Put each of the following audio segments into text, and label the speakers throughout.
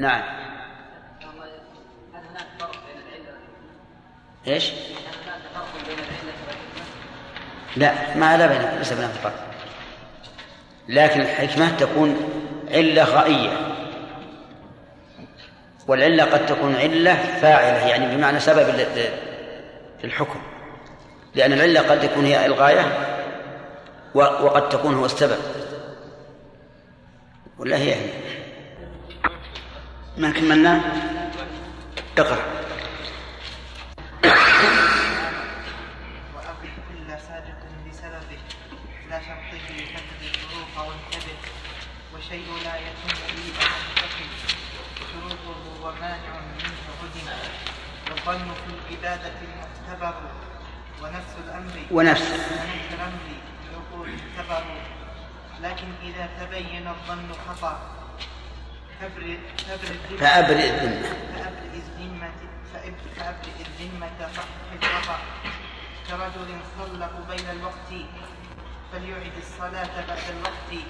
Speaker 1: نعم. إيش؟ لا ما لا بين ليس بين فرق. لكن الحكمة تكون علة غائية. والعلة قد تكون علة فاعلة يعني بمعنى سبب للحكم. لأن العلة قد تكون هي الغاية وقد تكون هو السبب. ولا هي هي؟ ما كملنا اقرأ
Speaker 2: لا يتم ومانع منه عدم. والظن في العبادة المعتبر ونفس الأمر
Speaker 1: ونفس.
Speaker 2: الأمر العقول لكن إذا تبين الظن خطأ
Speaker 1: فأبرئ الذمة.
Speaker 2: فأبرئ الذمة فأبرئ الذمة كرجل الوقت فليعد الصلاة بعد الوقت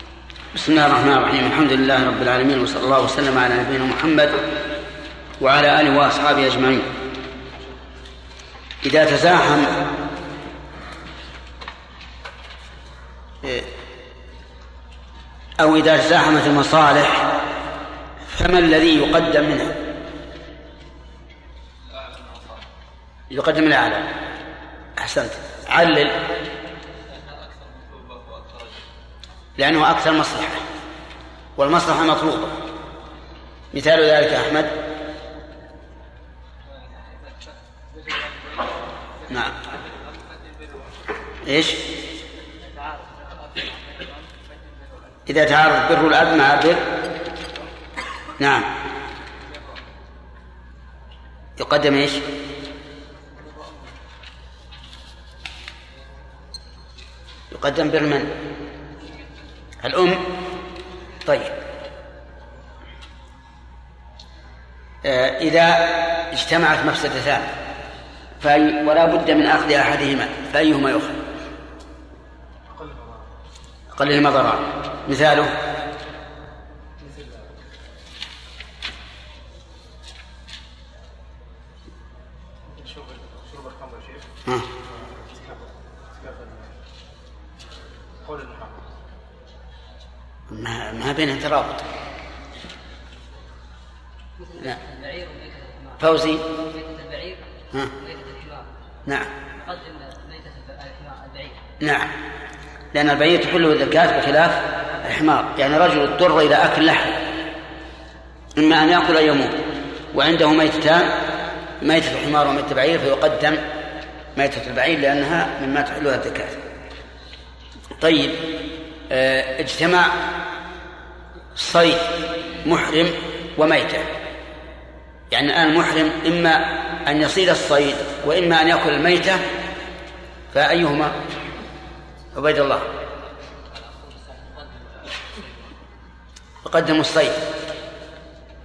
Speaker 1: بسم الله الرحمن الرحيم. الحمد لله رب العالمين وصلى الله وسلم على نبينا محمد وعلى آله وأصحابه أجمعين. إذا تزاحم أو إذا تزاحمت المصالح فما الذي يقدم منها يقدم الاعلى أحسنت. علل. لأنه أكثر مصلحة. والمصلحة مطلوبة. مثال ذلك أحمد. نعم. إيش؟ إذا تعارض بر الأب مع بر نعم. يقدم إيش؟ يقدم بر من؟ الأم. طيب. آه، إذا اجتمعت مفسدتان فأي ولا بد من أخذ أحدهما؟ فأيهما يؤخذ؟ أقلهما ضرر مثاله؟ ما ما بينها ترابط لا. فوزي. ها. نعم. نعم. لأن البعير تحله الزكاة بخلاف الحمار. يعني رجل اضطر إلى أكل لحم. إما أن يأكل أو يموت. وعنده ميتتان. ميتة الحمار وميتة البعير فيقدم ميتة البعير لأنها مما تحلها الزكاة طيب. آه اجتمع صيد محرم وميتة. يعني الآن المحرم إما أن يصيد الصيد وإما أن يأكل الميتة فأيهما؟ عبيد الله. يقدم الصيد.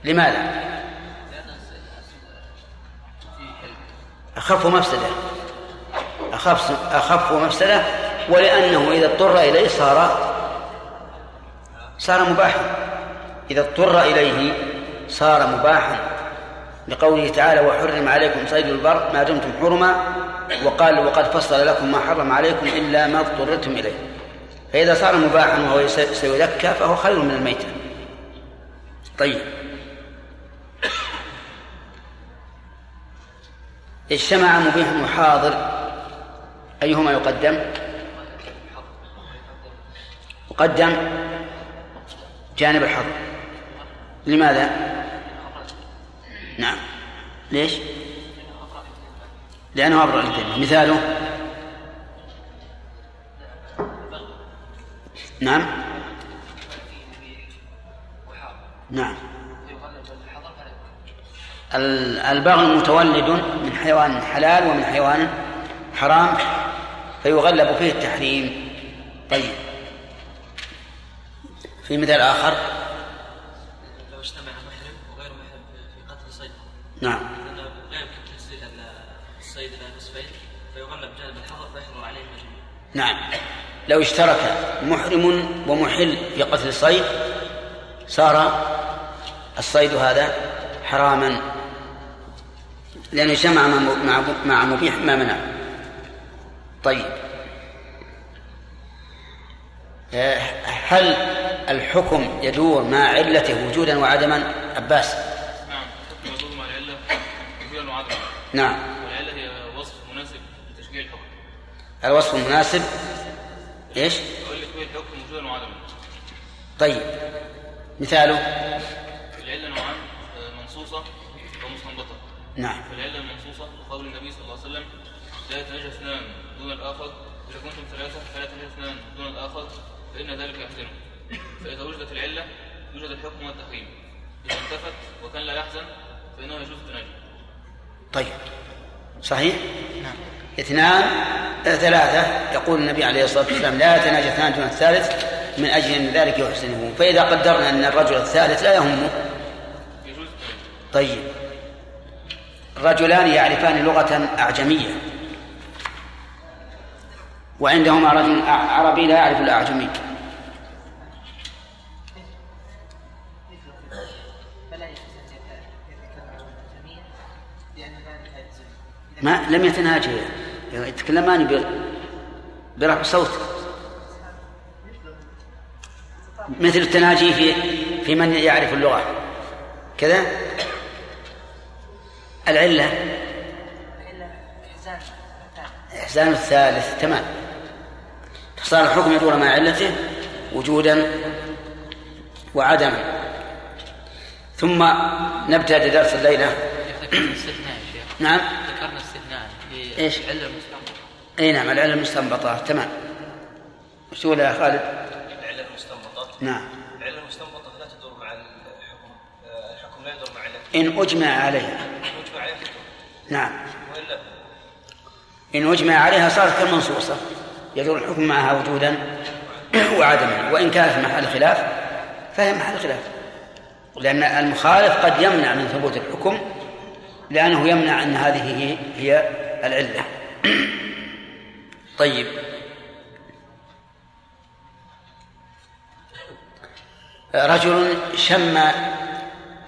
Speaker 1: لماذا؟ أخف مفسدة. أخف أخف مفسدة ولأنه إذا اضطر إليه صار صار مباحا. إذا اضطر إليه صار مباحا. لقوله تعالى وحرم عليكم صيد البر ما دمتم حرما وقال وقد فصل لكم ما حرم عليكم إلا ما اضطررتم إليه. فإذا صار مباحا وهو سيذكى فهو خير من الميتة. طيب. اجتمع مبيح وحاضر أيهما يقدم؟ يقدم جانب الحظ. لماذا؟ نعم. ليش؟ لأنه أبرأ للذمة. مثاله؟ نعم. نعم. البغل متولد من حيوان حلال ومن حيوان حرام فيغلب فيه التحريم. طيب. في مثال آخر.
Speaker 3: لو اجتمع محرم وغير محرم في قتل صيد.
Speaker 1: نعم.
Speaker 3: غير تسليل الصيد إلى نصفين فيغلب جانب الحظر فيحظر عليه مجموع
Speaker 1: نعم. لو اشترك محرم ومحل في قتل الصيد صار الصيد هذا حراما. لأنه جمع مع مع مبيح ما منع. طيب. هل الحكم يدور مع علته وجودا وعدما؟ عباس.
Speaker 4: نعم الحكم يدور مع العلة وجودا وعدما.
Speaker 1: نعم.
Speaker 4: والعلة هي وصف مناسب لتشجيع الحكم.
Speaker 1: الوصف المناسب؟
Speaker 4: إيش؟ هو الحكم وجودا وعدما.
Speaker 1: طيب. مثاله؟
Speaker 4: العلة نوعان آه، منصوصة ومستنبطة.
Speaker 1: نعم.
Speaker 4: فالعلة المنصوصة قول النبي صلى الله عليه وسلم لا يتناجى اثنان دون الآخر إذا كنتم ثلاثة فلا يتناجى اثنان دون الآخر فإن ذلك يحزنه فإذا وجدت العلة يوجد الحكم والتحريم إذا انتفت وكان لا يحزن فإنه يجوز التناجي
Speaker 1: طيب. صحيح؟ نعم. اثنان ثلاثة. يقول النبي عليه الصلاة والسلام لا يتناجى اثنان دون الثالث من أجل أن ذلك يحسنه. فإذا قدرنا أن الرجل الثالث لا يهمه.
Speaker 4: يجوز التناجي
Speaker 1: طيب. رجلان يعرفان لغة أعجمية. وعندهما رجل عربي لا يعرف الأعجمي ما لم يتناجي. يتكلمان برفع صوت. مثل التناجي في في من يعرف اللغة. كذا. العلة. إحسان الثالث. تمام. فصار الحكم يدور مع علته وجودا وعدما. ثم نبتدأ درس الليلة.
Speaker 5: ذكرنا استثناء يا شيخ
Speaker 1: نعم.
Speaker 5: ذكرنا استثناء
Speaker 1: إيش؟
Speaker 5: لعلة المستنبط
Speaker 1: إي نعم العلة المستنبطة تمام. وش تقول يا خالد؟
Speaker 3: العلة المستنبطة
Speaker 1: نعم.
Speaker 3: العلة المستنبطة لا تدور مع الحكم آه، الحكم لا يدور مع علة
Speaker 1: إن أجمع عليها.
Speaker 3: مجمع عليها تدور.
Speaker 1: نعم.
Speaker 3: وإلا؟
Speaker 1: إن أجمع عليها صارت كالمنصوصة. يدور الحكم معها وجودا وعدما وإن كانت في محل خلاف فهي محل خلاف. لأن المخالف قد يمنع من ثبوت الحكم لأنه يمنع أن هذه هي, هي العلة. طيب. رجل شم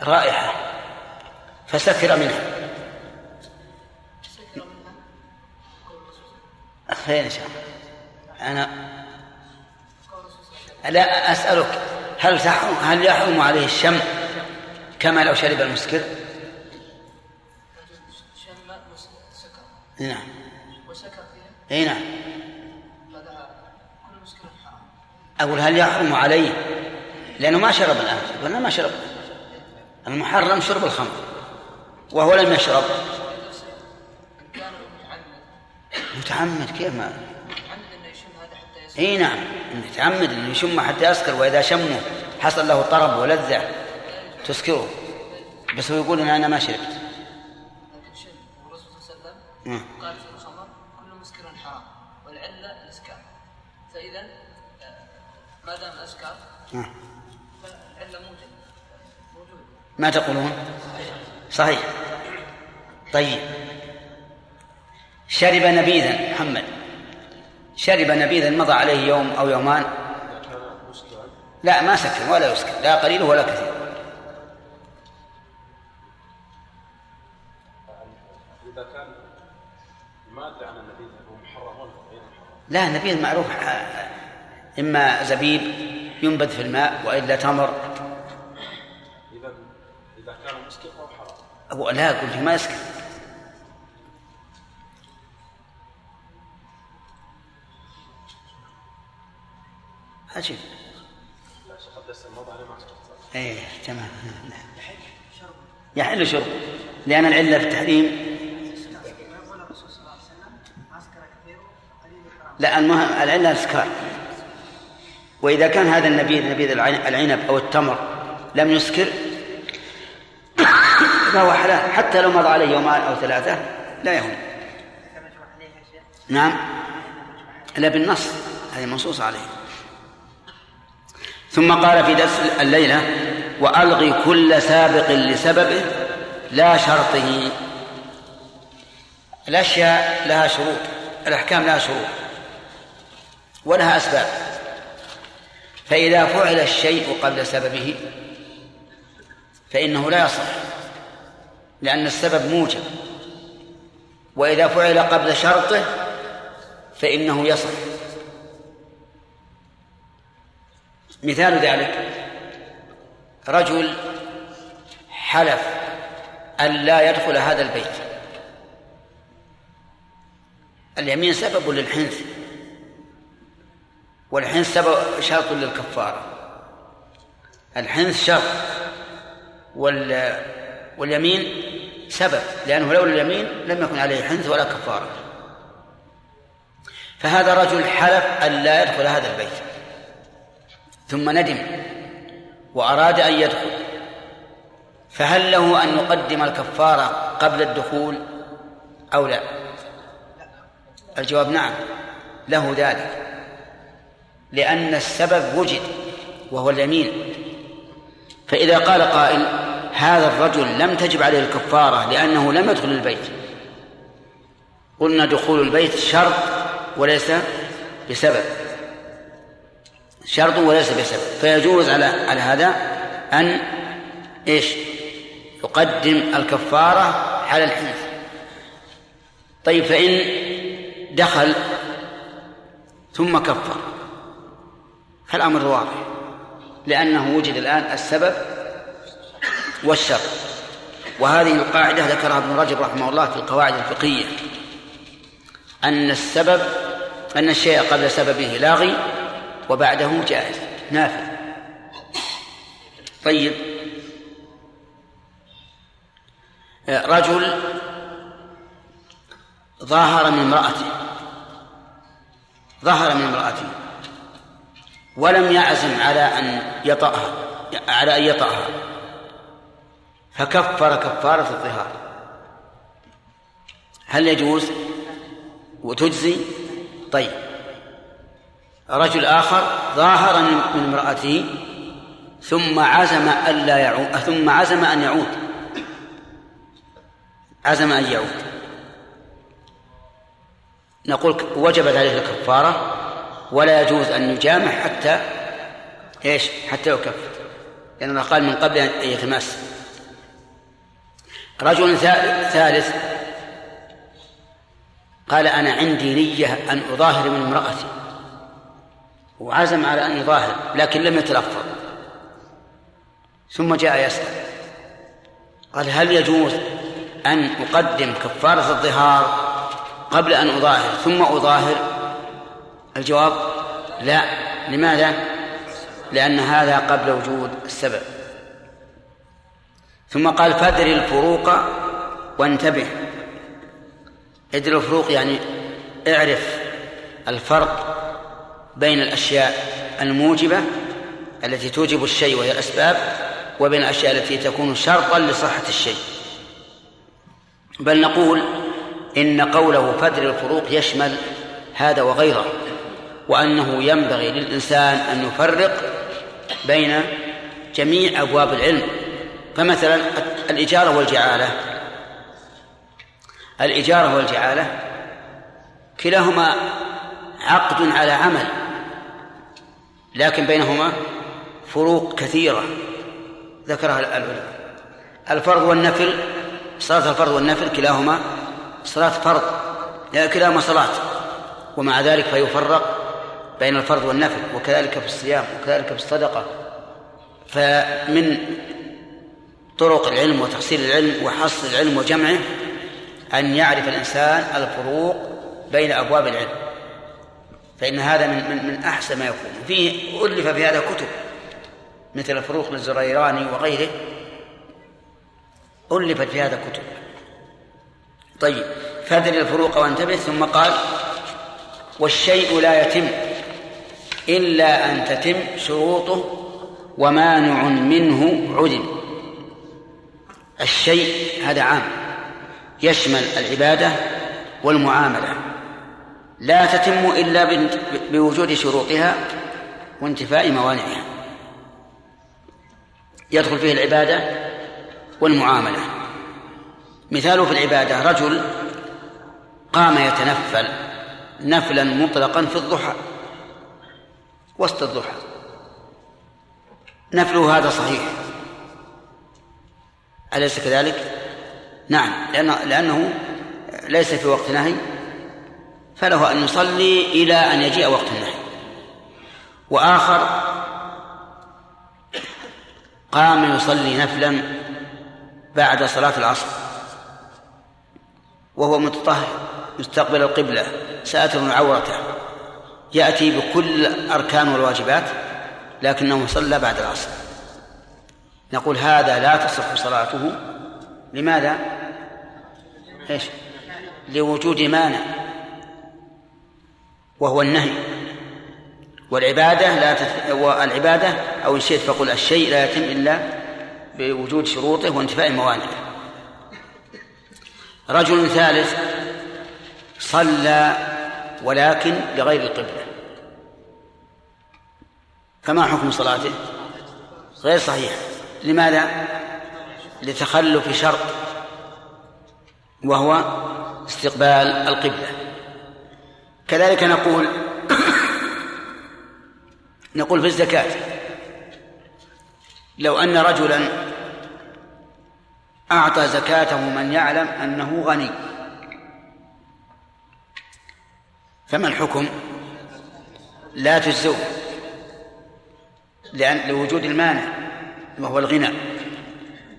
Speaker 1: رائحة فسكر منها. خير إن شاء الله. أنا لا أسألك هل تحرم هل يحرم عليه الشم كما لو شرب المسكر؟ نعم.
Speaker 5: وسكر فيها
Speaker 1: إي نعم. أقول هل يحرم عليه؟ لأنه ما شرب الآن قلنا ما شرب. المحرم شرب الخمر وهو لم يشرب.
Speaker 5: متعمد
Speaker 1: كيف ما؟ اي نعم متعمد انه يشم حتى يسكر وإذا شمه حصل له طرب ولذة تسكره. بس هو يقول إن أنا ما شربت.
Speaker 5: صلى الله عليه وسلم. قال في الخمر كل مسكر حرام والعلة الاسكار فإذا آه، ما دام اسكر. فالعلة موجود موجود
Speaker 1: ما تقولون؟ صحيح. طيب. شرب نبيذا محمد. شرب نبيذا مضى عليه يوم أو يومان. لا ما سكر ولا يسكر لا قليل ولا كثير.
Speaker 6: النبيذ
Speaker 1: لا نبيذ معروف إما زبيب ينبذ في الماء وإلا تمر.
Speaker 6: إذا كان مسكر فهو حرام.
Speaker 1: أقول لا قلت ما يسكر
Speaker 6: أسكت
Speaker 1: إيه تمام. يحل شرب. لأن العلة في التحريم. لا المهم العلة الإسكار وإذا كان هذا النبيذ نبيذ العن- العنب أو التمر لم يسكر فهو حلال. حتى لو مضى عليه يومان أو ثلاثة لا يهم. نعم. لا بالنص. هذه منصوص عليه. ثم قال في درس الليلة وألغي كل سابق لسببه لا شرطه. الأشياء لها شروط الأحكام لها شروط ولها أسباب. فإذا فعل الشيء قبل سببه فإنه لا يصح لأن السبب موجب. وإذا فعل قبل شرطه فإنه يصح. مثال ذلك. رجل حلف أن لا يدخل هذا البيت. اليمين سبب للحنث والحنث سبب شرط للكفارة. الحنث شرط وال واليمين سبب لأنه لولا اليمين لم يكن عليه حنث ولا كفارة. فهذا رجل حلف أن لا يدخل هذا البيت. ثم ندم وأراد أن يدخل. فهل له أن يقدم الكفارة قبل الدخول أو لا؟ الجواب نعم له ذلك. لأن السبب وجد وهو اليمين. فإذا قال قائل هذا الرجل لم تجب عليه الكفارة لأنه لم يدخل البيت. قلنا دخول البيت شرط وليس بسبب. شرط وليس بسبب فيجوز على على هذا أن إيش؟ يقدم الكفارة على الحنث طيب فإن دخل ثم كفر فالأمر واضح لأنه وجد الآن السبب والشر وهذه القاعدة ذكرها ابن رجب رحمه الله في القواعد الفقهية أن السبب أن الشيء قبل سببه لاغي وبعده جائز نافذ. طيب. رجل ظاهر من امرأته. ظهر من امرأته. ولم يعزم على أن يطأها على أن يطأها. فكفر كفارة الظهار. هل يجوز؟ وتجزي؟ طيب. رجل آخر ظاهر من امرأته ثم عزم ألا يعود ثم عزم أن يعود. عزم أن يعود. نقول وجبت عليه الكفارة ولا يجوز أن يجامع حتى إيش؟ حتى يكفر. لأن الله قال من قبل أن يتماس. رجل ثالث قال أنا عندي نية أن أظاهر من امرأتي. وعزم على أن يظاهر لكن لم يتلفظ. ثم جاء يسأل قال هل يجوز أن أقدم كفارة الظهار قبل أن أظاهر ثم أظاهر؟ الجواب لا. لماذا؟ لأن هذا قبل وجود السبب. ثم قال فادر الفروق وانتبه. ادر الفروق يعني اعرف الفرق بين الأشياء الموجبة التي توجب الشيء وهي الأسباب وبين الأشياء التي تكون شرطا لصحة الشيء. بل نقول إن قوله فدر الفروق يشمل هذا وغيره وأنه ينبغي للإنسان أن يفرق بين جميع أبواب العلم. فمثلا الإجارة والجعالة. الإجارة والجعالة كلاهما عقد على عمل. لكن بينهما فروق كثيرة. ذكرها العلماء الفرض والنفل صلاة الفرض والنفل كلاهما صلاة فرض كلاهما صلاة. ومع ذلك فيفرق بين الفرض والنفل وكذلك في الصيام وكذلك في الصدقة. فمن طرق العلم وتحصيل العلم وحصر العلم وجمعه أن يعرف الإنسان الفروق بين أبواب العلم. فإن هذا من من, من أحسن ما يكون. فيه ألف في هذا كتب مثل الفروق للزريراني وغيره. ألفت في هذا كتب. طيب فادر الفروق وانتبه ثم قال والشيء لا يتم إلا أن تتم شروطه ومانع منه عدم. الشيء هذا عام. يشمل العبادة والمعاملة. لا تتم إلا بوجود شروطها وانتفاء موانعها. يدخل فيه العبادة والمعاملة. مثاله في العبادة رجل قام يتنفل نفلا مطلقا في الضحى وسط الضحى. نفله هذا صحيح. أليس كذلك؟ نعم لأنه, ليس في وقت نهي. فله أن يصلي إلى أن يجيء وقت النهي وآخر قام يصلي نفلا بعد صلاة العصر. وهو متطهر مستقبل القبلة ساتر عورته. يأتي بكل أركان والواجبات لكنه صلى بعد العصر. نقول هذا لا تصح صلاته. لماذا؟ إيش؟ لوجود مانع. وهو النهي. والعبادة لا تت... والعبادة أو إن شئت فقل الشيء لا يتم إلا بوجود شروطه وانتفاء موانعه رجل ثالث صلى ولكن لغير القبلة. فما حكم صلاته؟ غير صحيح. لماذا؟ لتخلف شرط وهو استقبال القبلة. كذلك نقول نقول في الزكاة لو أن رجلا أعطى زكاته من يعلم أنه غني فما الحكم؟ لا تجزئه لأن لوجود المانع وهو الغنى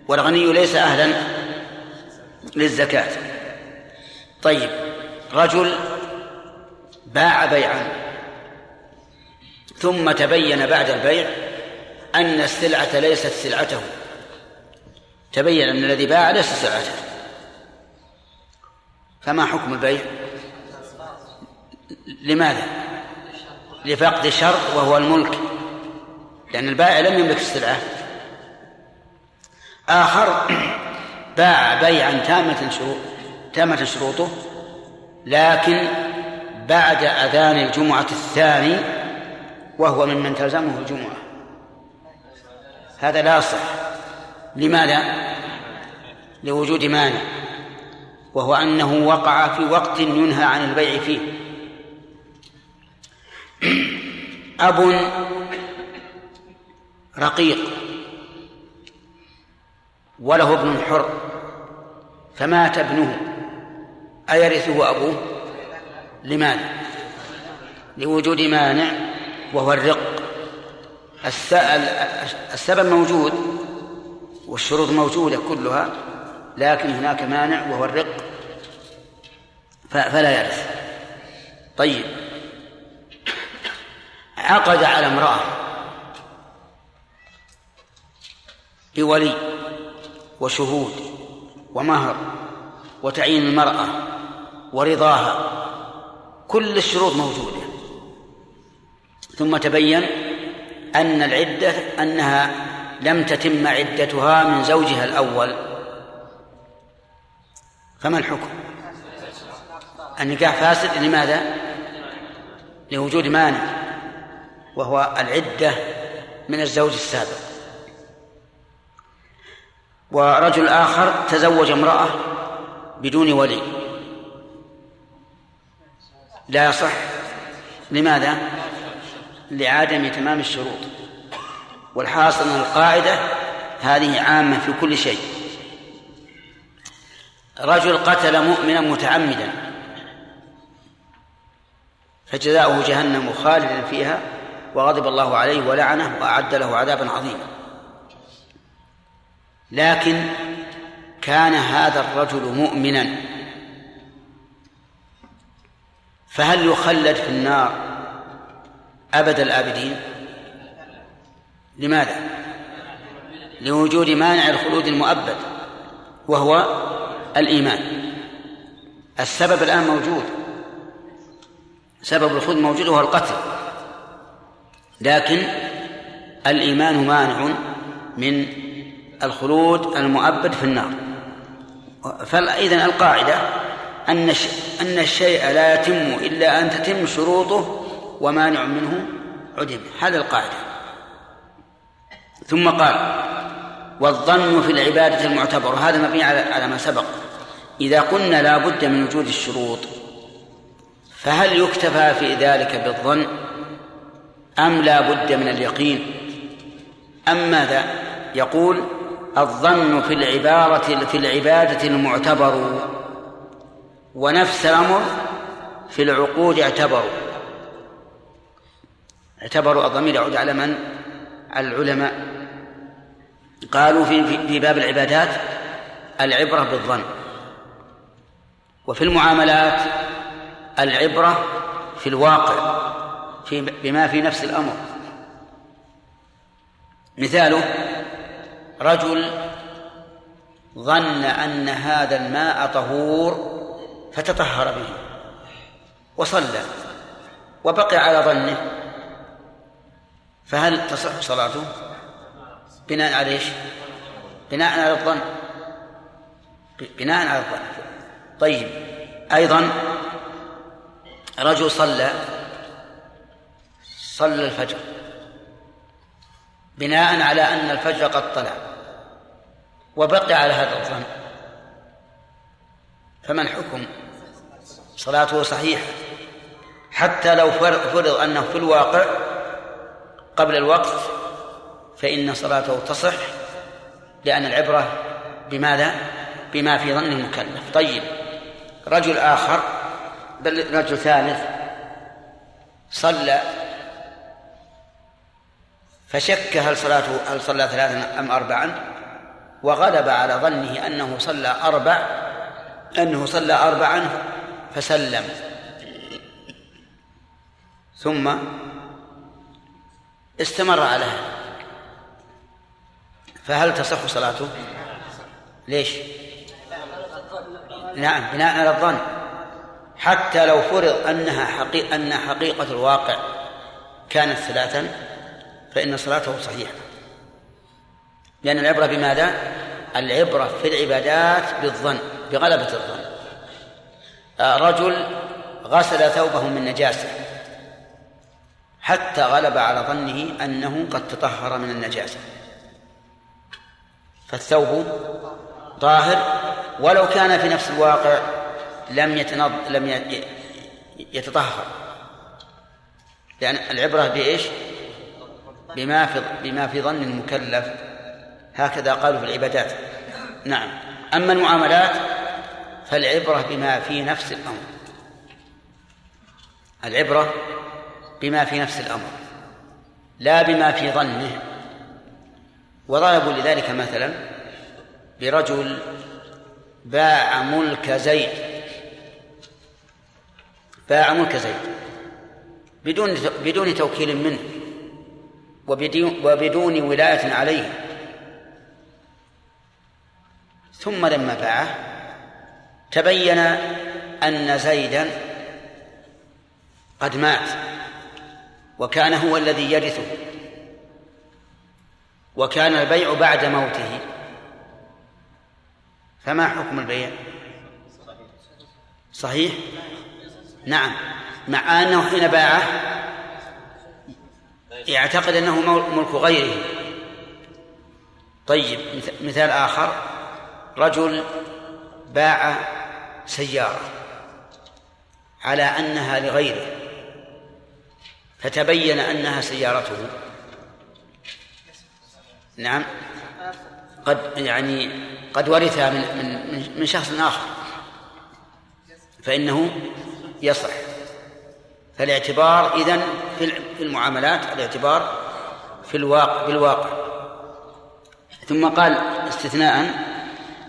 Speaker 1: والغني ليس أهلا للزكاة طيب رجل باع بيعا. ثم تبين بعد البيع أن السلعة ليست سلعته. تبين أن الذي باع ليس سلعته. فما حكم البيع؟ لماذا؟ لفقد الشرط وهو الملك. لأن البائع لم يملك السلعة. آخر باع بيعا تامة شروط تامة شروطه لكن بعد أذان الجمعة الثاني وهو ممن تلزمه الجمعة. هذا لا يصح لماذا؟ لوجود مانع. وهو أنه وقع في وقت ينهى عن البيع فيه. أب رقيق. وله ابن حر. فمات ابنه. أيرثه أبوه؟ لماذا؟ لوجود مانع وهو الرق. السبب موجود والشروط موجودة كلها لكن هناك مانع وهو الرق. فلا يرث. طيب. عقد على امرأة بولي وشهود ومهر وتعيين المرأة ورضاها كل الشروط موجودة ثم تبين أن العدة أنها لم تتم عدتها من زوجها الأول فما الحكم؟ النكاح فاسد لماذا؟ لوجود مانع وهو العدة من الزوج السابق ورجل آخر تزوج امرأة بدون ولي لا يصح. لماذا؟ لعدم تمام الشروط. والحاصل أن القاعدة هذه عامة في كل شيء. رجل قتل مؤمنا متعمدا. فجزاؤه جهنم خالدا فيها وغضب الله عليه ولعنه وأعد له عذابا عظيما. لكن كان هذا الرجل مؤمنا فهل يخلد في النار أبد الآبدين؟ لماذا؟ لوجود مانع الخلود المؤبد وهو الإيمان. السبب الآن موجود. سبب الخلود موجود وهو القتل. لكن الإيمان مانع من الخلود المؤبد في النار. فإذا القاعدة أن أن الشيء لا يتم إلا أن تتم شروطه ومانع منه عدم. هذه القاعدة. ثم قال والظن في العبادة المعتبر. هذا مبني على على ما سبق. إذا قلنا لا بد من وجود الشروط فهل يكتفى في ذلك بالظن؟ أم لا بد من اليقين؟ أم ماذا؟ يقول الظن في العبارة في العبادة المعتبر. ونفس الأمر في العقود اعتبروا. اعتبروا الضمير يعود على من؟ على العلماء. قالوا في في باب العبادات العبرة بالظن. وفي المعاملات العبرة في الواقع في بما في نفس الأمر. مثاله رجل ظن أن هذا الماء طهور فتطهر به وصلى وبقي على ظنه. فهل تصح صلاته؟ بناء على إيش؟ بناء على الظن. بناء على الظن. طيب. أيضا رجل صلى صلى الفجر. بناء على أن الفجر قد طلع. وبقي على هذا الظن. فما الحكم؟ صلاته صحيحة. حتى لو فرض أنه في الواقع قبل الوقت فإن صلاته تصح لأن العبرة بماذا؟ بما في ظن المكلف. طيب رجل آخر بل رجل ثالث صلى فشك هل صلاته هل صلى ثلاثا أم أربعا؟ وغلب على ظنه أنه صلى أربع أنه صلى أربعا فسلم ثم استمر على هذا فهل تصح صلاته؟ ليش؟ نعم بناء على الظن حتى لو فرض أنها حقيقة أن حقيقة الواقع كانت ثلاثا فإن صلاته صحيحة لأن العبرة بماذا؟ العبرة في العبادات بالظن بغلبة الظن رجل غسل ثوبه من نجاسة حتى غلب على ظنه أنه قد تطهر من النجاسة. فالثوب طاهر ولو كان في نفس الواقع لم يتنض لم يتطهر. لأن العبرة بإيش؟ بما في بما في ظن المكلف. هكذا قالوا في العبادات. نعم. أما المعاملات فالعبرة بما في نفس الأمر. العبرة بما في نفس الأمر لا بما في ظنه. وضربوا لذلك مثلا برجل باع ملك زيد. باع ملك زيد بدون بدون توكيل منه وبدون ولاية عليه. ثم لما باعه تبين أن زيدا قد مات وكان هو الذي يرثه وكان البيع بعد موته. فما حكم البيع؟ صحيح؟ نعم مع أنه حين باعه يعتقد أنه ملك غيره. طيب مثال آخر. رجل باع سيارة على أنها لغيره فتبين أنها سيارته. نعم. قد يعني قد ورثها من من من شخص آخر. فإنه يصح فالاعتبار إذن في المعاملات الاعتبار في الواقع بالواقع ثم قال استثناء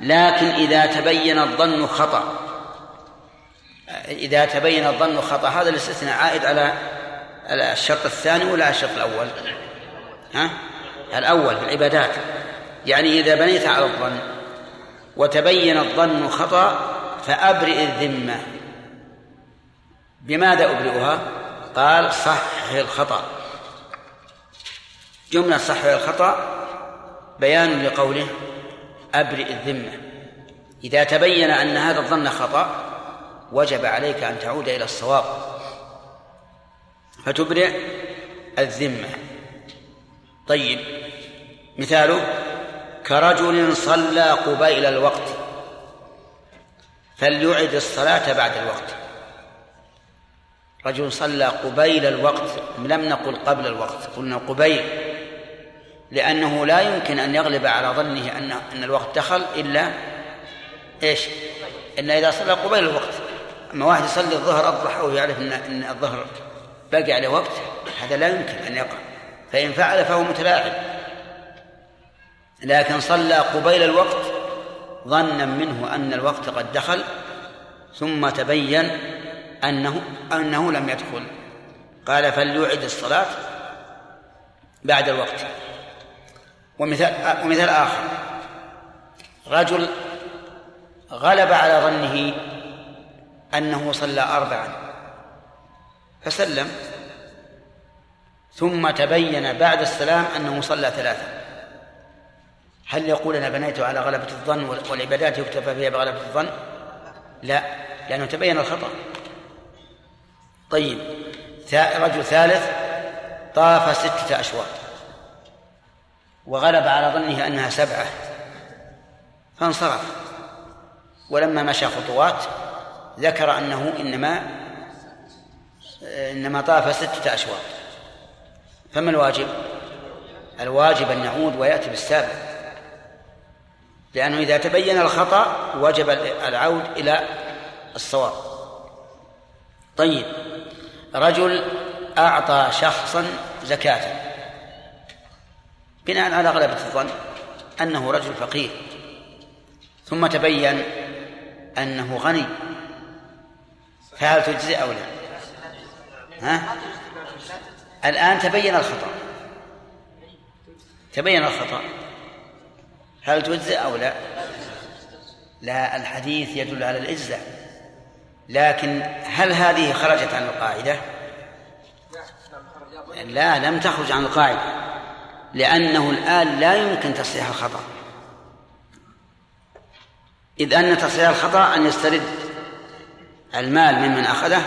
Speaker 1: لكن إذا تبين الظن خطأ إذا تبين الظن خطأ هذا الاستثناء عائد على الشرط الثاني ولا الشرط الأول؟ ها؟ الأول في العبادات. يعني إذا بنيت على الظن وتبين الظن خطأ فأبرئ الذمة. بماذا أبرئها؟ قال صح الخطأ. جملة صح الخطأ بيان لقوله أبرئ الذمة. إذا تبين أن هذا الظن خطأ وجب عليك أن تعود إلى الصواب. فتبرئ الذمة. طيب مثاله كرجل صلى قبيل الوقت فليعد الصلاة بعد الوقت. رجل صلى قبيل الوقت لم نقل قبل الوقت قلنا قبيل لأنه لا يمكن أن يغلب على ظنه أن أن الوقت دخل إلا إيش؟ إلا إذا صلى قبيل الوقت. أما واحد يصلي الظهر أضحى ويعرف أن أن الظهر باقي عليه وقت هذا لا يمكن أن يقع. فإن فعل فهو متلاعب. لكن صلى قبيل الوقت ظنا منه أن الوقت قد دخل ثم تبين أنه أنه لم يدخل. قال فليعد الصلاة بعد الوقت. ومثال ومثال آخر. رجل غلب على ظنه أنه صلى أربعا. فسلم. ثم تبين بعد السلام أنه صلى ثلاثا. هل يقول أنا بنيت على غلبة الظن والعبادات يكتفى فيها بغلبة الظن؟ لا لأنه تبين الخطأ. طيب رجل ثالث طاف ستة أشواط وغلب على ظنه أنها سبعة فانصرف. ولما مشى خطوات ذكر أنه إنما إنما طاف ستة أشواط. فما الواجب؟ الواجب أن يعود ويأتي بالسابع. لأنه إذا تبين الخطأ وجب العود إلى الصواب. طيب رجل أعطى شخصا زكاة. بناء على غلبة الظن أنه رجل فقير. ثم تبين أنه غني. فهل تجزي أو لا؟ ها؟ الآن تبين الخطأ. تبين الخطأ. هل تجزي أو لا؟ لا الحديث يدل على الإجزاء لكن هل هذه خرجت عن القاعدة؟ لا لم تخرج عن القاعدة. لأنه الآن لا يمكن تصحيح الخطأ. إذ أن تصحيح الخطأ أن يسترد المال ممن أخذه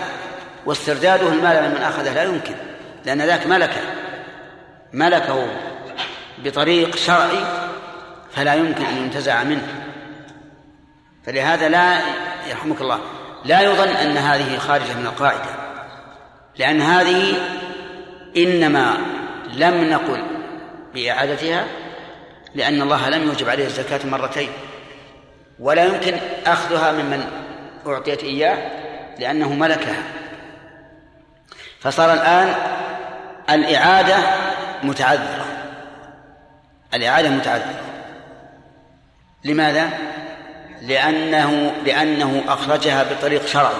Speaker 1: واسترداده المال ممن أخذه لا يمكن لأن ذاك ملكه ملكه بطريق شرعي فلا يمكن أن ينتزع منه. فلهذا لا يرحمك الله لا يظن أن هذه خارجة من القاعدة لأن هذه إنما لم نقل بإعادتها لأن الله لم يوجب عليه الزكاة مرتين ولا يمكن أخذها ممن أعطيت إياه لأنه ملكها. فصار الآن الإعادة متعذرة. الإعادة متعذرة. لماذا؟ لأنه لأنه أخرجها بطريق شرعي.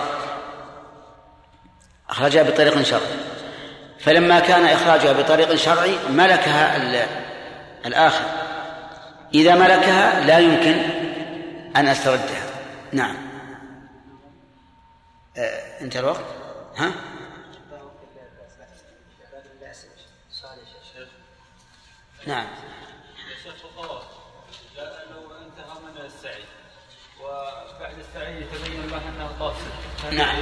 Speaker 1: أخرجها بطريق شرعي. فلما كان إخراجها بطريق شرعي ملكها الآخر. إذا ملكها لا يمكن أن أستردها. نعم. آه، انتهى الوقت. ها؟ نعم.
Speaker 6: السعي وبعد السعي يتبين له انه طاف
Speaker 1: نعم.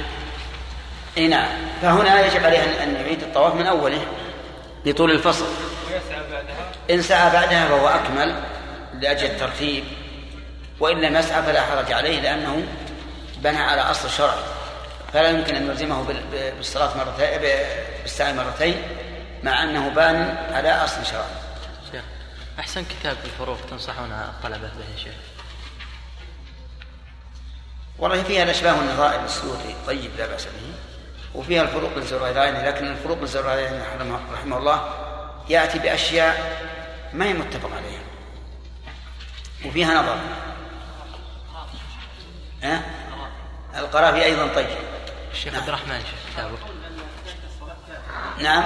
Speaker 1: إي نعم. فهنا يجب عليه ان يعيد الطواف من أوله لطول الفصل.
Speaker 6: ويسعى بعدها
Speaker 1: إن سعى بعدها فهو أكمل لأجل الترتيب وإن لم يسعى فلا حرج عليه لأنه بنى على أصل شرعي. فلا يمكن أن نلزمه بال- بالصلاة مرتين بالسعي مرتين مع أنه بان على أصل شرعي.
Speaker 7: شيخ أحسن كتاب في الفروق تنصحون الطلبة به يا شيخ؟
Speaker 1: والله فيها الأشباه والنظائر السيوطي طيب لا بأس به. وفيها الفروق الزريراني لكن الفروق الزريراني رحمه رحمه الله يأتي بأشياء ما هي متفق عليها. وفيها نظر. ها؟ القرافي أيضا طيب.
Speaker 7: الشيخ. عبد الرحمن كتابه.
Speaker 1: نعم.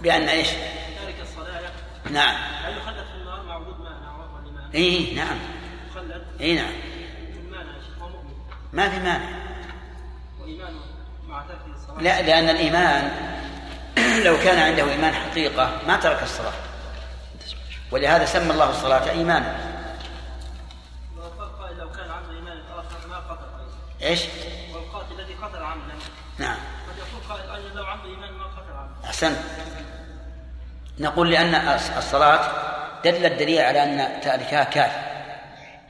Speaker 1: بأن
Speaker 8: إيش؟ الصلاة
Speaker 1: نعم.
Speaker 8: هل يخلد في مع وجود
Speaker 1: اي نعم.
Speaker 8: يخلد
Speaker 1: اي نعم. ما في مانع.
Speaker 8: مع الصلاة
Speaker 1: لا لأن الإيمان لو كان عنده إيمان حقيقة ما ترك الصلاة. ولهذا سمى الله الصلاة إيمانا
Speaker 8: وقال لو كان عنده إيمان آخر ما قتل أيضا
Speaker 1: إيش؟
Speaker 8: والقاتل الذي قتل عمدا.
Speaker 1: نعم.
Speaker 8: قد يقول قائل أيضا لو عنده إيمان ما قتل عمدا
Speaker 1: أحسنت. نقول لأن الصلاة دل الدليل على أن تاركها كافر.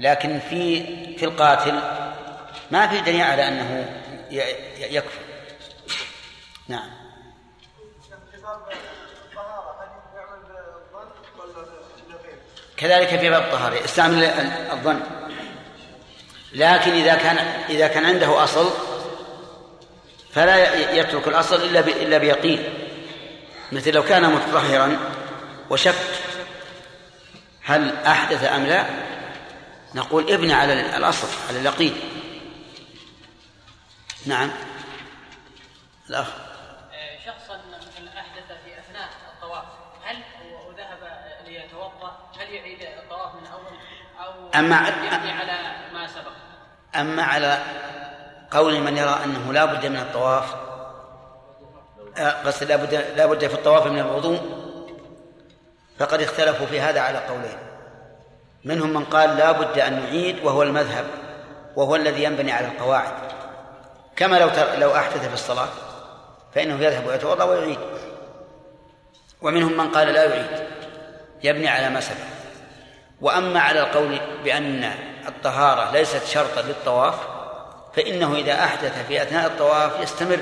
Speaker 1: لكن في في القاتل ما في دليل على ي- يكفر. نعم. كذلك في باب الطهارة. يستعمل الظن. لكن إذا كان إذا كان عنده أصل فلا يترك الأصل إلا إلا بيقين. مثل لو كان متطهرا وشك هل أحدث أم لا نقول ابني على الأصل على اليقين. نعم. الأخ.
Speaker 2: شخصا مثلا أحدث في أثناء الطواف هل هو ذهب ليتوضأ؟ هل يعيد الطواف من أول أو
Speaker 1: أما
Speaker 2: يبني على ما سبق
Speaker 1: أما على قول من يرى أنه لا بد من الطواف قصد لا بد لا بد في الطواف من الوضوء فقد اختلفوا في هذا على قولين. منهم من قال لا بد أن نعيد وهو المذهب وهو الذي ينبني على القواعد. كما لو لو أحدث في الصلاة فإنه يذهب ويتوضأ ويعيد. ومنهم من قال لا يعيد يبني على ما سبق. وأما على القول بأن الطهارة ليست شرطا للطواف فإنه إذا أحدث في أثناء الطواف يستمر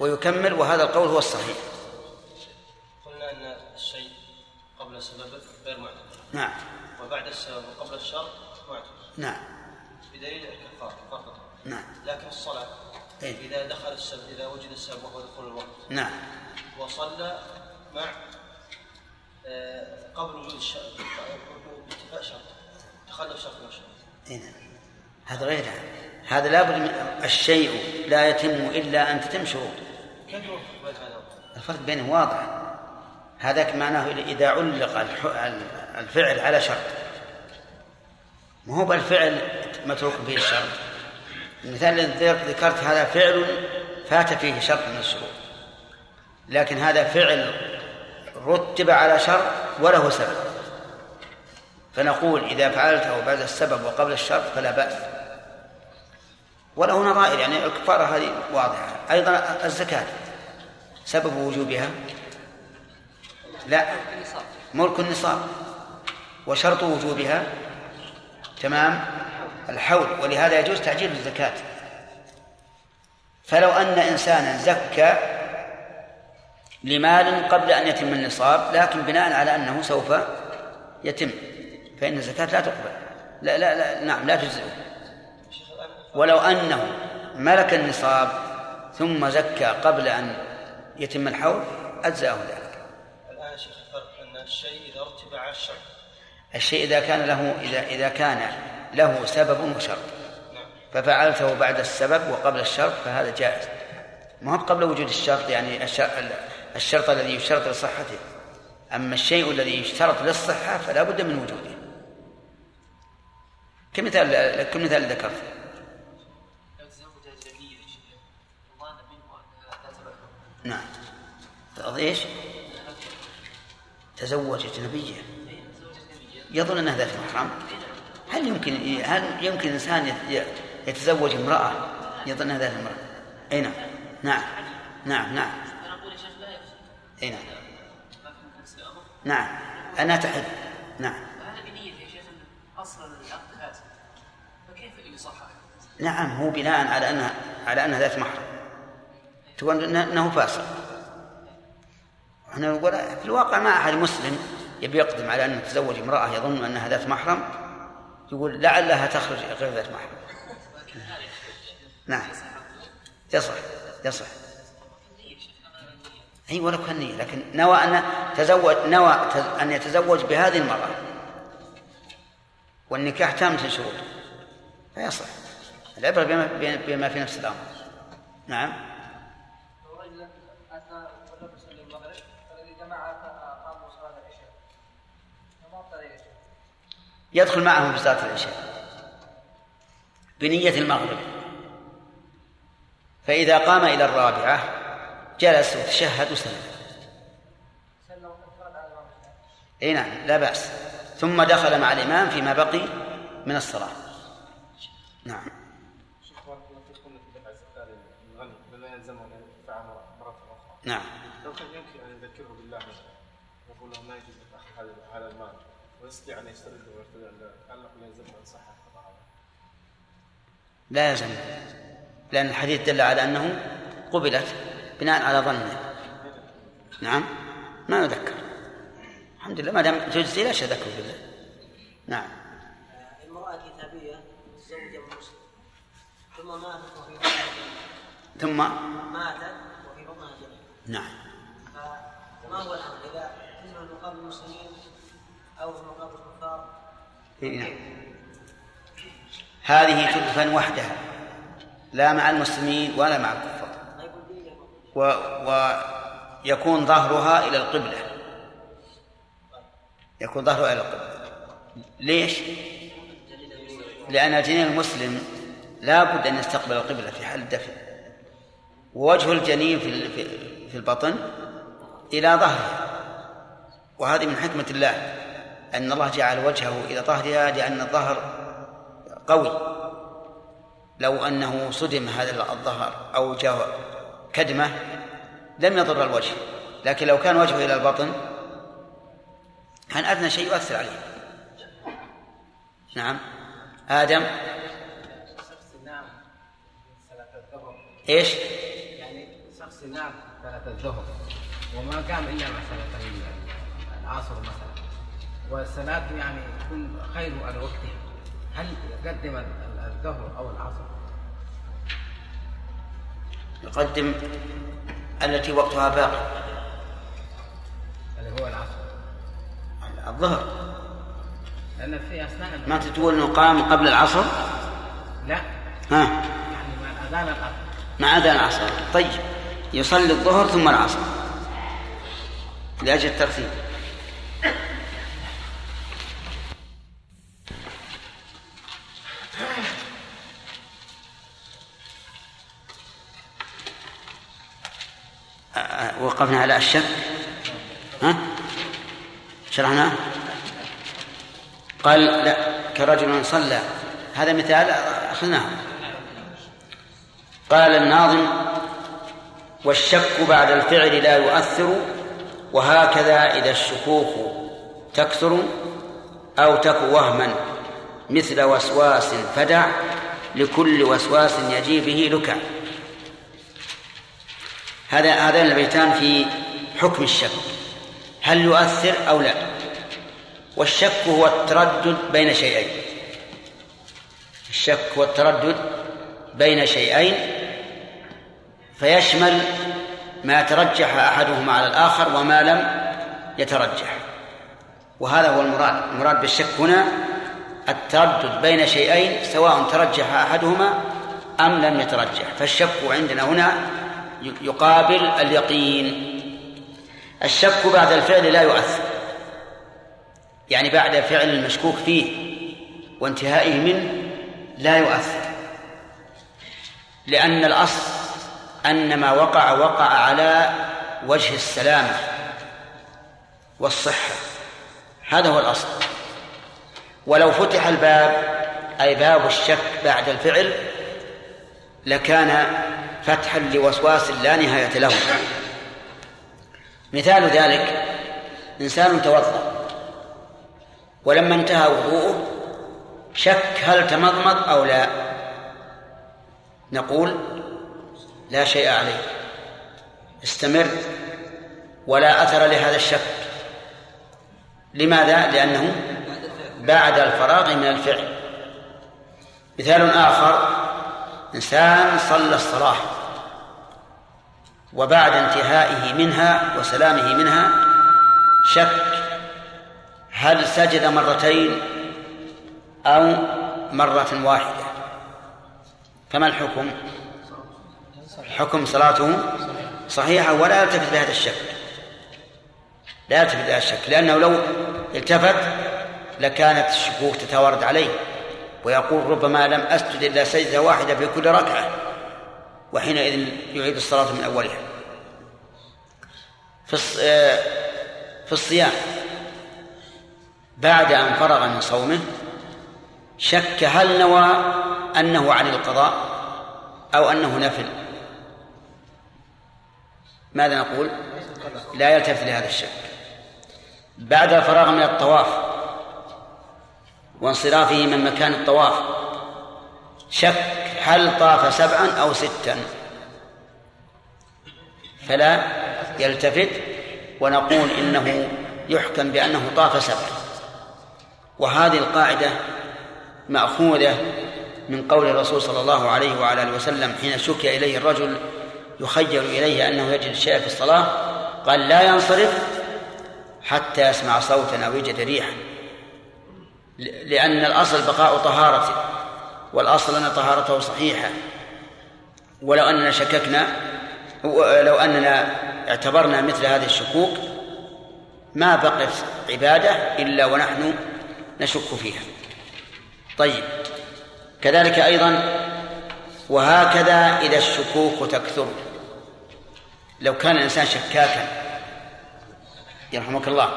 Speaker 1: ويكمل وهذا القول هو الصحيح.
Speaker 9: قلنا أن الشيء قبل سببه غير معتبر
Speaker 1: نعم.
Speaker 9: وبعد السبب وقبل الشرط معتبر
Speaker 1: نعم.
Speaker 9: بدليل الكفار كفار
Speaker 1: نعم.
Speaker 9: لكن الصلاة
Speaker 1: إيه؟
Speaker 9: إذا دخل السبب إذا وجد السبب وهو دخول الوقت.
Speaker 1: نعم.
Speaker 9: وصلى مع آه، قبل وجود الشرط باتفاق شرط تخلف شرط من الشرط
Speaker 1: إيه. نعم. هذا غير هذا. لابد من الشيء لا يتم إلا أن تتم شروطه
Speaker 9: كيف
Speaker 1: الفرق بينه واضح. هذاك معناه إذا علق الفعل على شرط. ما هو بالفعل متروك فيه الشرط. المثال الذي ذكرت هذا فعل فات فيه شرط من الشروط لكن هذا فعل رتب على شرط وله سبب. فنقول إذا فعلته بعد السبب وقبل الشرط فلا بأس. وله نظائر يعني الكفارة هذه واضحة. أيضا الزكاة سبب وجوبها؟ لا ملك النصاب. وشرط وجوبها؟ تمام. الحول ولهذا يجوز تعجيل الزكاة. فلو أن إنسانا زكى لمال قبل أن يتم النصاب لكن بناء على أنه سوف يتم. فإن الزكاة لا تقبل. لا لا, لا نعم لا تجزئه. ولو أنه ملك النصاب ثم زكى قبل أن يتم الحول أجزأه ذلك.
Speaker 9: الآن شيخ الفرق أن الشيء إذا رتب على الشرط.
Speaker 1: الشيء إذا كان له إذا إذا كان له سبب وشرط. ففعلته بعد السبب وقبل الشرط فهذا جائز. ما هو قبل وجود الشرط؟ يعني الش- الشرط الذي يشترط لصحته. أما الشيء الذي يشترط للصحة فلا بد من وجوده. كمثال كمثال ذكرت. نعم. إيش؟ تزوج أجنبية يظن أنها ذات محرم. هل يمكن هل يمكن إنسان يت- يتزوج امرأة؟ يظن أنها ذات امرأة؟ أي نعم. نعم. نعم نعم. أي نعم. نعم. أنا تحل نعم
Speaker 2: هذا بنية يا شيخ أن أصلا العقد فاسد فكيف يصحح؟
Speaker 1: نعم هو بناء على أنها على أنها ذات محرم. تقول إنه فاسق. إحنا نقول في الواقع ما أحد مسلم يبي يقدم على أن يتزوج امرأة يظن أنها ذات محرم يقول لعلها تخرج غير ذات محرم. نعم. يصح يصح. أي ولو كان نية لكن نوى أن تزوج نوى أن يتزوج بهذه المرأة. والنكاح تام شروطه فيصح. العبرة بما, بما في نفس الأمر. نعم.
Speaker 5: ورجل أتى ولم يصلي المغرب فالذي جمع صلاة العشاء؟
Speaker 1: يدخل معهم في صلاة العشاء. بنية المغرب. فإذا قام إلى الرابعة جلس وتشهد وسلم.
Speaker 5: الإمام.
Speaker 1: إي نعم لا بأس. ثم دخل مع الإمام فيما بقي من الصلاة. نعم. نعم.
Speaker 10: لو كان يمكن أن يذكره بالله مثلا يقول له ما يجوز لك أخذ هذا هذا المال ويستطيع أن يسترده ويرتدع له هل نقول يلزمه الخطأ هذا؟
Speaker 1: لا يلزم لأن الحديث دل على أنه قبلت بناء على ظنه. نعم. ما يذكر. الحمد لله ما دام تجزي لا شك بالله. نعم.
Speaker 5: امرأة كتابية تزوج من مسلم ثم ماتت وفي
Speaker 1: ثم؟
Speaker 5: ماتت
Speaker 1: نعم.
Speaker 5: فما هو الأمر؟ إذا تزوج مقابل المسلمين أو في مقابل الكفار؟
Speaker 1: إيه، نعم. هذه تدفن وحدها لا مع المسلمين ولا مع الكفار. و... ويكون ظهرها إلى القبلة. يكون ظهرها إلى القبلة. ليش؟ لأن الجنين المسلم لا بد أن يستقبل القبلة في حال الدفن. ووجه الجنين في في البطن إلى ظهرها وهذه من حكمة الله أن الله جعل وجهه إلى ظهرها لأن الظهر قوي. لو أنه صدم هذا الظهر أو جاء كدمة لم يضر الوجه. لكن لو كان وجهه إلى البطن كان أدنى شيء يؤثر عليه. نعم. آدم. إيش؟
Speaker 11: يعني شخص نام صلاة الظهر وما قام إلا مع صلاة العصر مثلا. والصلاة يعني تكون خير على وقتها هل يقدم الظهر أو العصر؟
Speaker 1: يقدم التي وقتها باقي.
Speaker 11: اللي هو العصر.
Speaker 1: الظهر.
Speaker 11: لأن في أثناء
Speaker 1: ما تقول أنه قام قبل العصر؟
Speaker 11: لا.
Speaker 1: ها.
Speaker 11: يعني مع أذان العصر
Speaker 1: مع أذان العصر. طيب. يصلي الظهر ثم العصر. لأجل الترتيب وقفنا على الشك ها؟ شرحناه قال لا كرجل صلى. هذا مثال أخذناه. قال الناظم والشك بعد الفعل لا يؤثر وهكذا إذا الشكوك تكثر أو تك وهما مثل وسواس فدع لكل وسواس يجي به لكع هذا هذان البيتان في حكم الشك هل يؤثر أو لا؟ والشك هو التردد بين شيئين. الشك هو التردد بين شيئين فيشمل ما ترجح أحدهما على الآخر وما لم يترجح. وهذا هو المراد. المراد بالشك هنا التردد بين شيئين سواء ترجح أحدهما أم لم يترجح. فالشك عندنا هنا يقابل اليقين. الشك بعد الفعل لا يؤثر. يعني بعد فعل المشكوك فيه وانتهائه منه لا يؤثر. لأن الأصل أن ما وقع وقع على وجه السلامة والصحة. هذا هو الأصل. ولو فتح الباب أي باب الشك بعد الفعل لكان فتحا لوسواس لا نهاية له. مثال ذلك إنسان توضأ ولما انتهى وضوءه شك هل تمضمض أو لا. نقول لا شيء عليه. استمر ولا أثر لهذا الشك. لماذا؟ لأنه بعد الفراغ من الفعل. مثال آخر إنسان صلى الصلاة وبعد انتهائه منها وسلامه منها شك هل سجد مرتين أو مرة واحدة. فما الحكم؟ حكم صلاته صحيحة ولا يلتفت بهذا الشك. لا يلتفت بهذا الشك لأنه لو التفت لكانت الشكوك تتوارد عليه ويقول ربما لم أسجد إلا سجدة واحدة في كل ركعة وحينئذ يعيد الصلاة من أولها. في آه، في الصيام بعد أن فرغ من صومه شك هل نوى أنه عن القضاء أو أنه نفل؟ ماذا نقول؟ لا يلتفت لهذا الشك بعد الفراغ من الطواف وانصرافه من مكان الطواف شك هل طاف سبعا أو ستا. فلا يلتفت ونقول إنه يحكم بأنه طاف سبعا. وهذه القاعدة مأخوذة من قول الرسول صلى الله عليه وعلى آله وسلم حين شكي إليه الرجل يخيل إليه أنه يجد شيئا في الصلاة قال لا ينصرف حتى يسمع صوتا أو يجد ريحا. لأن الأصل بقاء طهارته والأصل أن طهارته صحيحة. ولو أننا شككنا لو أننا اعتبرنا مثل هذه الشكوك ما بقت عبادة إلا ونحن نشك فيها. طيب كذلك أيضا وهكذا إذا الشكوك تكثر. لو كان الإنسان شكاكا يرحمك الله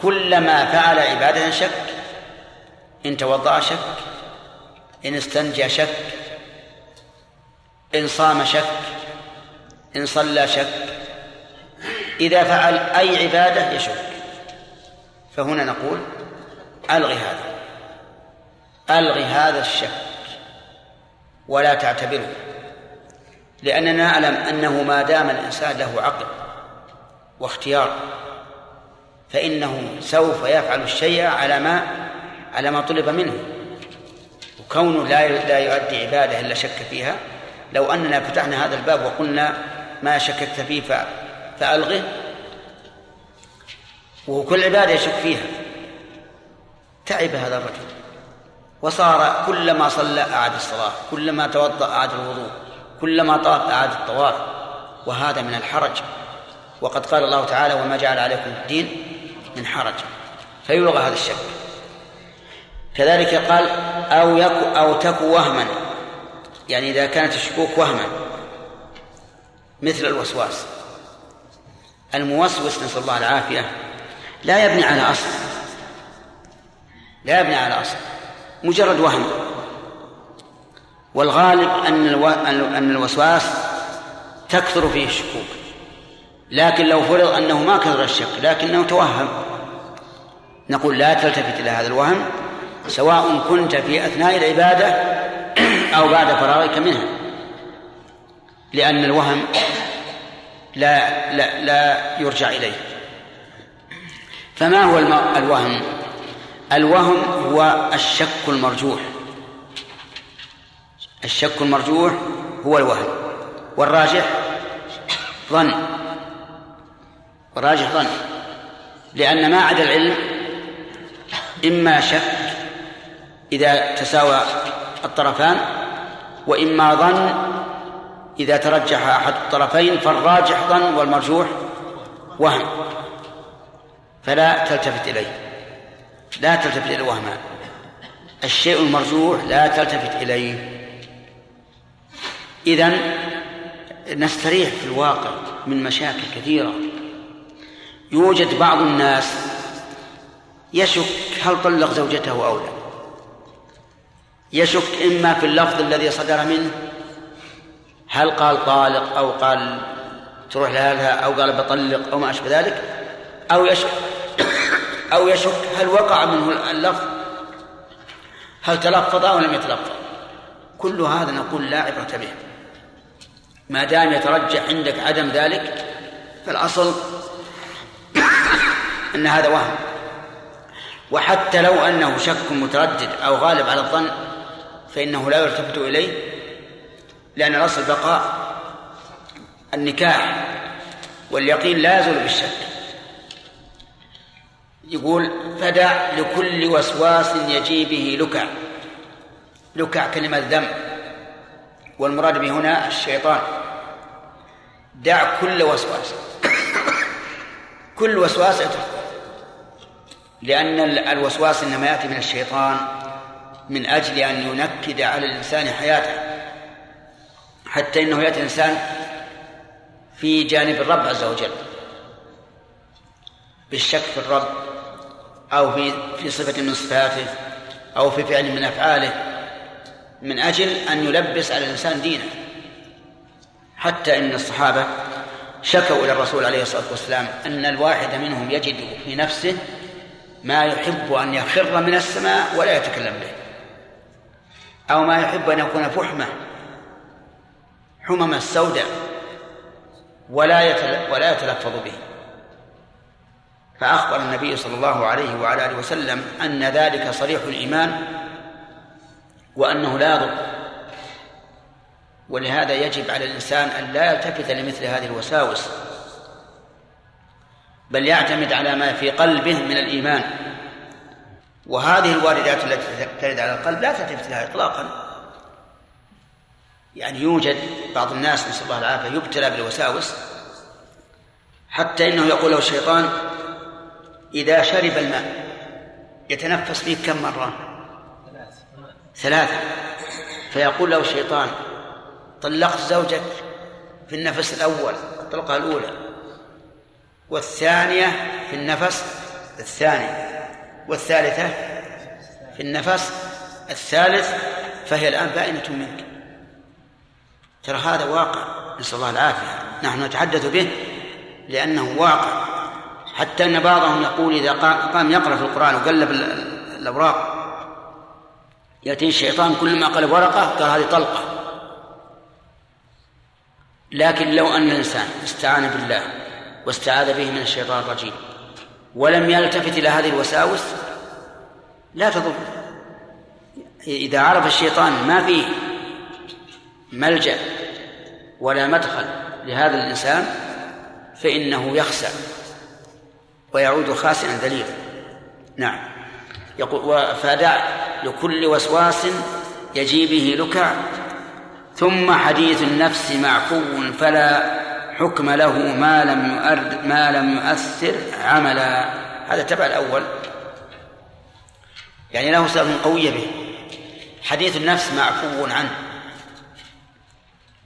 Speaker 1: كلما فعل عبادة شك إن توضأ شك إن استنجى شك إن صام شك إن صلى شك إذا فعل أي عبادة يشك. فهنا نقول ألغي هذا ألغي هذا الشك ولا تعتبره. لأننا نعلم أنه ما دام الإنسان له عقل واختيار فإنه سوف يفعل الشيء على ما على ما طلب منه. وكونه لا لا يؤدي عبادة إلا شك فيها لو أننا فتحنا هذا الباب وقلنا ما شككت فيه فألغه وهو كل عبادة يشك فيها. تعب هذا الرجل. وصار كلما صلى أعاد الصلاة كلما توضأ أعاد الوضوء. كلما طاف أعاد الطواف وهذا من الحرج. وقد قال الله تعالى وما جعل عليكم الدين من حرج. فيلغى هذا الشك. كذلك قال أو يك أو تك وهما. يعني إذا كانت الشكوك وهما. مثل الوسواس. الموسوس نسأل الله العافية لا يبني على أصل. لا يبني على أصل. مجرد وهم. والغالب أن. أن الوسواس تكثر فيه الشكوك لكن لو فرض أنه ما كثر الشك لكنه توهم نقول لا تلتفت إلى هذا الوهم سواء كنت في أثناء العبادة أو بعد فراغك منها لأن الوهم لا لا لا يرجع إليه فما هو الوهم؟ الوهم هو الشك المرجوح الشك المرجوح هو الوهم والراجح ظن. والراجح ظن. لأن ما عدا العلم إما شك إذا تساوى الطرفان وإما ظن إذا ترجح أحد الطرفين فالراجح ظن والمرجوح وهم. فلا تلتفت إليه. لا تلتفت إلى الوهم الشيء المرجوح لا تلتفت إليه. إذن نستريح في الواقع من مشاكل كثيرة. يوجد بعض الناس يشك هل طلق زوجته أو لا. يشك إما في اللفظ الذي صدر منه هل قال طالق أو قال تروح لها أو قال بطلق أو ما أشبه ذلك أو يشك أو يشك هل وقع منه اللفظ هل تلفظ أو لم يتلفظ. كل هذا نقول لا عبرة به. ما دام يترجح عندك عدم ذلك فالأصل أن هذا وهم. وحتى لو أنه شك متردد أو غالب على الظن فإنه لا يلتفت إليه لأن الأصل بقاء النكاح واليقين لا يزول بالشك. يقول فدع لكل وسواس يجي به لكع. لكع كلمة ذم. والمراد به هنا الشيطان. دع كل وسواس. كل وسواس لأن الوسواس إنما يأتي من الشيطان من أجل أن ينكد على الإنسان حياته. حتى إنه يأتي الإنسان في جانب الرب عز وجل. بالشك في الرب أو في في صفة من صفاته أو في فعل من أفعاله. من أجل أن يلبس على الإنسان دينه. حتى إن الصحابة شكوا إلى الرسول عليه الصلاة والسلام أن الواحد منهم يجد في نفسه ما يحب أن يخر من السماء ولا يتكلم به. أو ما يحب أن يكون فحمة حمم السوداء ولا ولا يتلفظ به. فأخبر النبي صلى الله عليه وعلى آله وسلم أن ذلك صريح الإيمان وأنه لا يضر. ولهذا يجب على الإنسان أن لا يلتفت لمثل هذه الوساوس بل يعتمد على ما في قلبه من الإيمان. وهذه الواردات التي ترد على القلب لا تلتفت لها إطلاقا. يعني يوجد بعض الناس نسأل الله العافية يبتلى بالوساوس حتى إنه يقول له الشيطان إذا شرب الماء يتنفس فيه كم مرة؟ ثلاثة. فيقول له الشيطان طلقت زوجك في النفس الأول الطلقة الأولى والثانية في النفس الثاني والثالثة في النفس الثالث فهي الآن بائنة منك. ترى هذا واقع نسأل الله العافية. نحن نتحدث به لأنه واقع. حتى أن بعضهم يقول إذا قام يقرأ في القرآن وقلب الأوراق يأتي الشيطان كل ما قلب ورقة قال هذه طلقة. لكن لو أن الإنسان استعان بالله واستعاذ به من الشيطان الرجيم ولم يلتفت إلى هذه الوساوس لا تضر. إذا عرف الشيطان ما فيه ملجأ ولا مدخل لهذا الإنسان فإنه يخسر ويعود خاسئا ذليلا. نعم. يقول فدع لكل وسواس يجي به لكع ثم حديث النفس معفو فلا حكم له ما لم يؤرد ما لم يؤثر عملا. هذا تبع الأول. يعني له سبب قوية به. حديث النفس معفو عنه.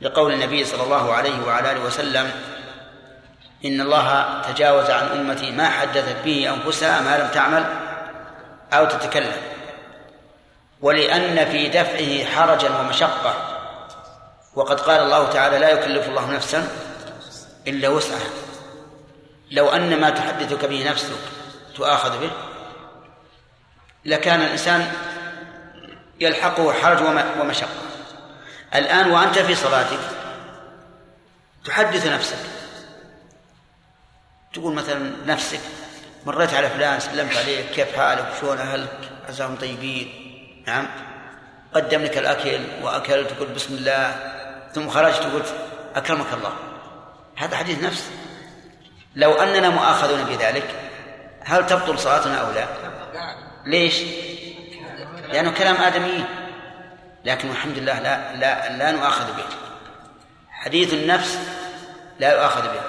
Speaker 1: لقول النبي صلى الله عليه وعلى آله وسلم إن الله تجاوز عن أمتي ما حدثت به أنفسها ما لم تعمل أو تتكلم. ولأن في دفعه حرجا ومشقة. وقد قال الله تعالى لا يكلف الله نفسا إلا وسعها. لو أن ما تحدثك به نفسك تؤاخذ به لكان الإنسان يلحقه حرج ومشقة. الآن وأنت في صلاتك تحدث نفسك. تقول مثلا نفسك مريت على فلان سلمت عليه كيف حالك؟ شلون أهلك؟ عساهم طيبين. نعم. قدم لك الأكل وأكلت تقول بسم الله ثم خرجت قلت أكرمك الله. هذا حديث نفس. لو أننا مؤاخذون بذلك هل تبطل صلاتنا أو لا؟ ليش؟ لأنه كلام آدميين لكن الحمد لله لا لا لا نؤاخذ به. حديث النفس لا يؤاخذ به.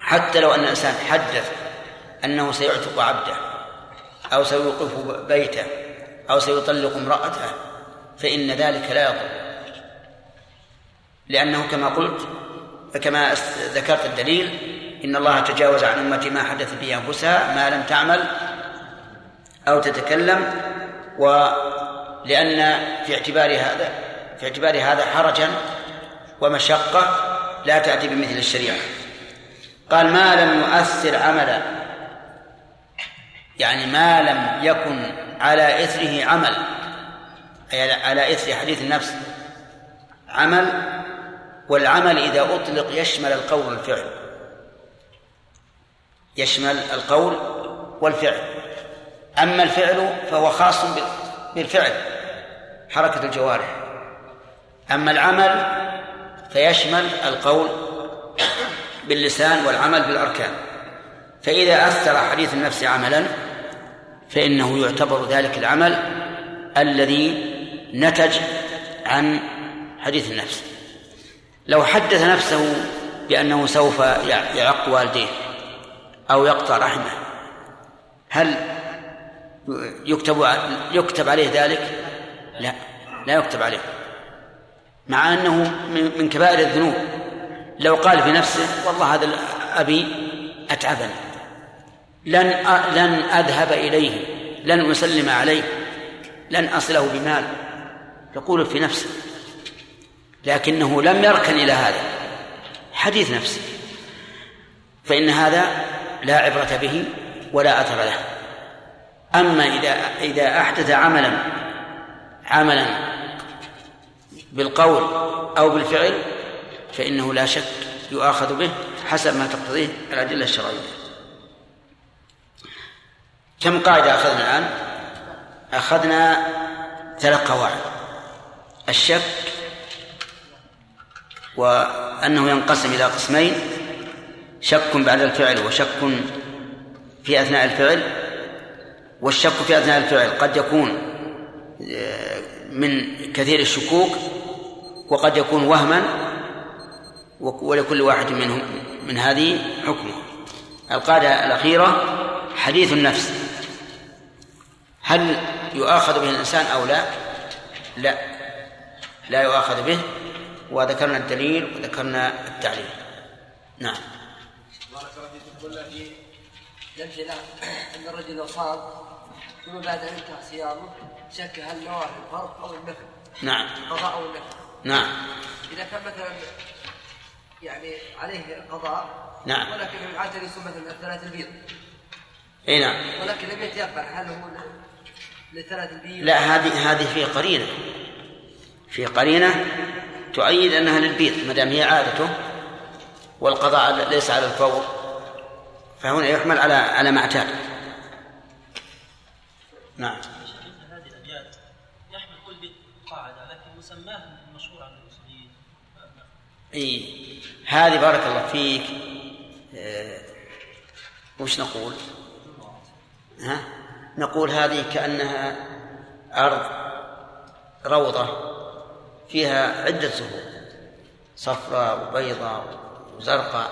Speaker 1: حتى لو أن الإنسان حدث أنه سيعتق عبده أو سيوقف بيته أو سيطلق امراته فإن ذلك لا يضر. لأنه كما قلت كما ذكرت الدليل إن الله تجاوز عن أمتي ما حدث به أنفسها ما لم تعمل أو تتكلم و لأن في اعتبار هذا في اعتبار هذا حرجا ومشقة لا تأتي بمثل الشريعة. قال ما لم يؤثر عملا. يعني ما لم يكن على إثره عمل. أي على إثر حديث النفس. عمل والعمل إذا أطلق يشمل القول والفعل. يشمل القول والفعل. أما الفعل فهو خاص بالفعل حركة الجوارح. أما العمل فيشمل القول باللسان والعمل بالأركان. فإذا أثر حديث النفس عملا فإنه يعتبر ذلك العمل الذي نتج عن حديث النفس لو حدث نفسه بأنه سوف يعق والديه أو يقطع رحمه هل يكتب يكتب عليه ذلك؟ لا لا يكتب عليه مع أنه من كبائر الذنوب لو قال في نفسه والله هذا أبي أتعبني لن لن أذهب إليه لن أسلم عليه لن أصله بمال. يقول في نفسه لكنه لم يركن إلى هذا. حديث نفسه. فإن هذا لا عبرة به ولا أثر له. أما إذا إذا أحدث عملا عملا بالقول أو بالفعل فإنه لا شك يؤاخذ به حسب ما تقتضيه الأدلة الشرعية. كم قاعدة أخذنا الآن؟ أخذنا ثلاث قواعد. الشك وأنه ينقسم إلى قسمين شك بعد الفعل وشك في أثناء الفعل والشك في أثناء الفعل قد يكون آه، من كثير الشكوك وقد يكون وهما ولكل واحد منهم من هذه حكمه. القاعدة الأخيرة حديث النفس. هل يؤاخذ به الإنسان أو لا؟ لا. لا يؤاخذ به. وذكرنا الدليل وذكرنا التعليل. نعم.
Speaker 5: بارك الله فيكم قلنا في يمشي أن الرجل لو صام ثم بعد أن انتهى صيامه شك هل نوى الفرض أو النفل.
Speaker 1: نعم.
Speaker 5: قضاء أو النفل
Speaker 1: نعم.
Speaker 5: إذا كان مثلا يعني عليه قضاء
Speaker 1: نعم.
Speaker 5: ولكن من عاده يصوم مثلا ثلاث البيض.
Speaker 1: إي نعم.
Speaker 5: ولكن لم يتيقن هل هو لثلاث
Speaker 1: لا هذه هذه في قرينة. في قرينة تؤيد أنها للبيض ما دام هي عادته والقضاء ليس على الفور فهنا يحمل على على ما اعتاد. نعم.
Speaker 8: هذه الابيات يحمل كل بيت قاعدة لكن مسماه المشهور عند الاصوليين
Speaker 1: إي. هذه بارك الله فيك. آه وش نقول؟ ها؟ نقول هذه كأنها أرض روضة فيها عدة زهور صفراء وبيضاء وزرقاء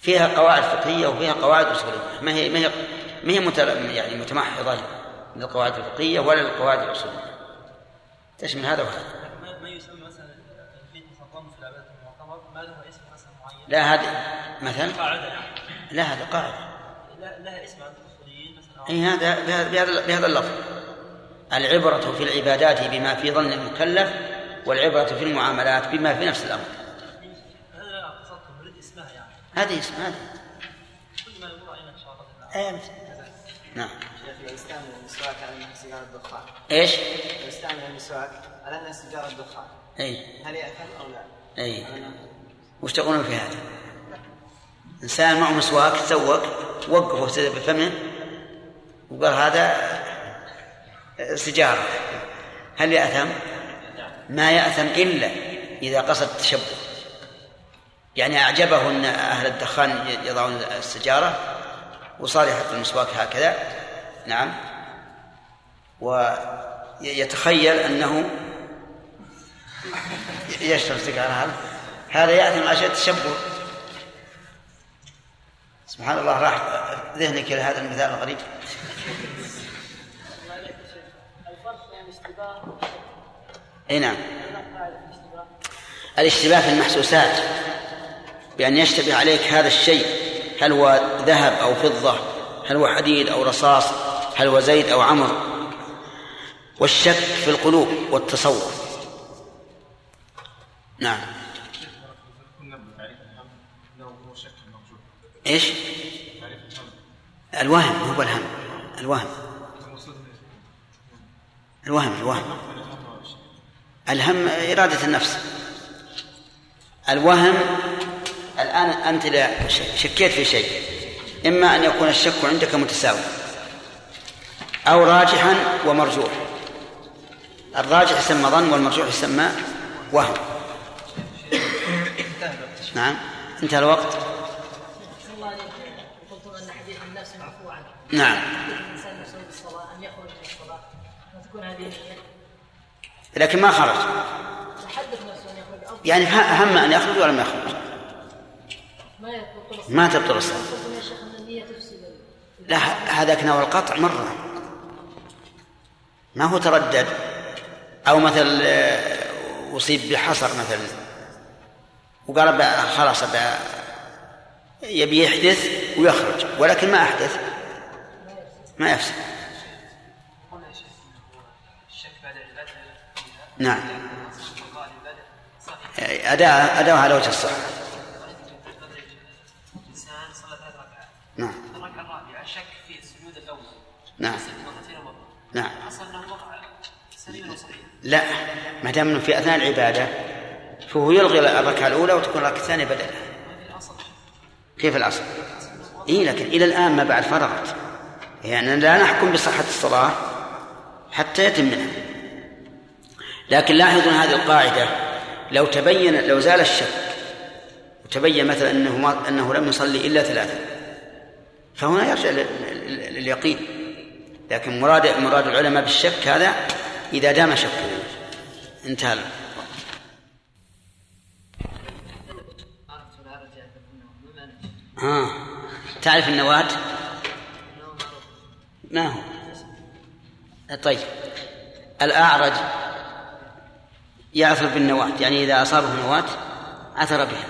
Speaker 1: فيها قواعد فقهية وفيها قواعد أصولية. ما هي ما هي ما هي. يعني متمحضة للقواعد الفقهية ولا للقواعد الأصولية. تشمل هذا وهذا؟
Speaker 8: ما- ما يسمى مثلا مفضل في العبادة المعتبر ما له اسم مثلا معين؟
Speaker 1: لا هذه مثلا؟
Speaker 8: قاعدة يعني.
Speaker 1: لا هذا قاعدة.
Speaker 8: لا لها اسم عند
Speaker 1: أي هذا بهذا بهذا- اللفظ العبرة في العبادات بما في ظن المكلف والعبرة في المعاملات بما في نفس الأمر هذه اسم مثل. نعم
Speaker 12: شيخ لو استعمل المسواك على انها سيجاره دخان
Speaker 1: إيش؟
Speaker 12: لو استعمل المسواك على انها سيجاره دخان
Speaker 1: اي
Speaker 12: هل ياثم أو لا؟
Speaker 1: اي وش تقولون في هذا؟ إنسان معه مسواك تسوق وقفه بفمه وقال هذا سجارة. هل يأثم؟ ما يأثم إلا إذا قصد التشبه. يعني أعجبه أن أهل الدخان يضعون السجارة وصار يحط المسواك هكذا. نعم. ويتخيل أنه يشرب سيجارة هذا. هذا يأثم عشان التشبه. سبحان الله راح ذهنك إلى هذا المثال الغريب. إي نعم. الاشتباه في المحسوسات بأن يشتبه عليك هذا الشيء هل هو ذهب أو فضة هل هو حديد أو رصاص هل هو زيت أو عمر. والشك في القلوب والتصور. نعم.
Speaker 10: إيش؟
Speaker 1: الوهم هو الهم الوهم. الوهم الوهم. الهم إرادة النفس. الوهم الآن أنت لا شكيت في شيء إما أن يكون الشك عندك متساوي أو راجحا ومرجوح. الراجح يسمى ظن والمرجوح يسمى وهم. نعم. انتهى الوقت.
Speaker 2: أحسن الله عليك قلتم أن حديث النفس معفو عنه
Speaker 1: نعم
Speaker 2: الإنسان يصوم الصلاة أن يخرج من الصلاة وتكون هذه نية
Speaker 1: لكن ما خرج.
Speaker 2: يخرج
Speaker 1: يعني هم أن يخرج يخرج
Speaker 2: ما الصلاة
Speaker 1: ما تبطل الصلاة. لا هذاك نوى القطع مرة. ما هو تردد. أو مثل آه، أصيب بحصر مثلا وقال خلاص يبي يحدث ويخرج ولكن ما أحدث. ما يفسد. نعم. أداء أداء على وجه الصحة. نعم.
Speaker 8: الركعة الرابعة شك في السجود الأول
Speaker 1: نعم. نعم.
Speaker 8: أنه وقع سليم وصحيح
Speaker 1: لا ما دام إنه في أثناء العبادة فهو يلغي الركعة الأولى وتكون الركعة الثانية بدلا. كيف الأصل؟ إيه لكن إلى الآن ما بعد فرغت. يعني لا نحكم بصحة الصلاة حتى يتم منها. لكن لاحظوا هذه القاعدة. لو تبين لو زال الشك. وتبين مثلا أنه ما أنه لم يصلي إلا ثلاثة. فهنا يرجع لليقين. لكن مراد مراد العلماء بالشك هذا إذا دام شكه انتهى آه. تعرف النواة؟ ما هو؟ طيب. الأعرج. يعثر بالنواة يعني إذا أصابه نواة عثر بها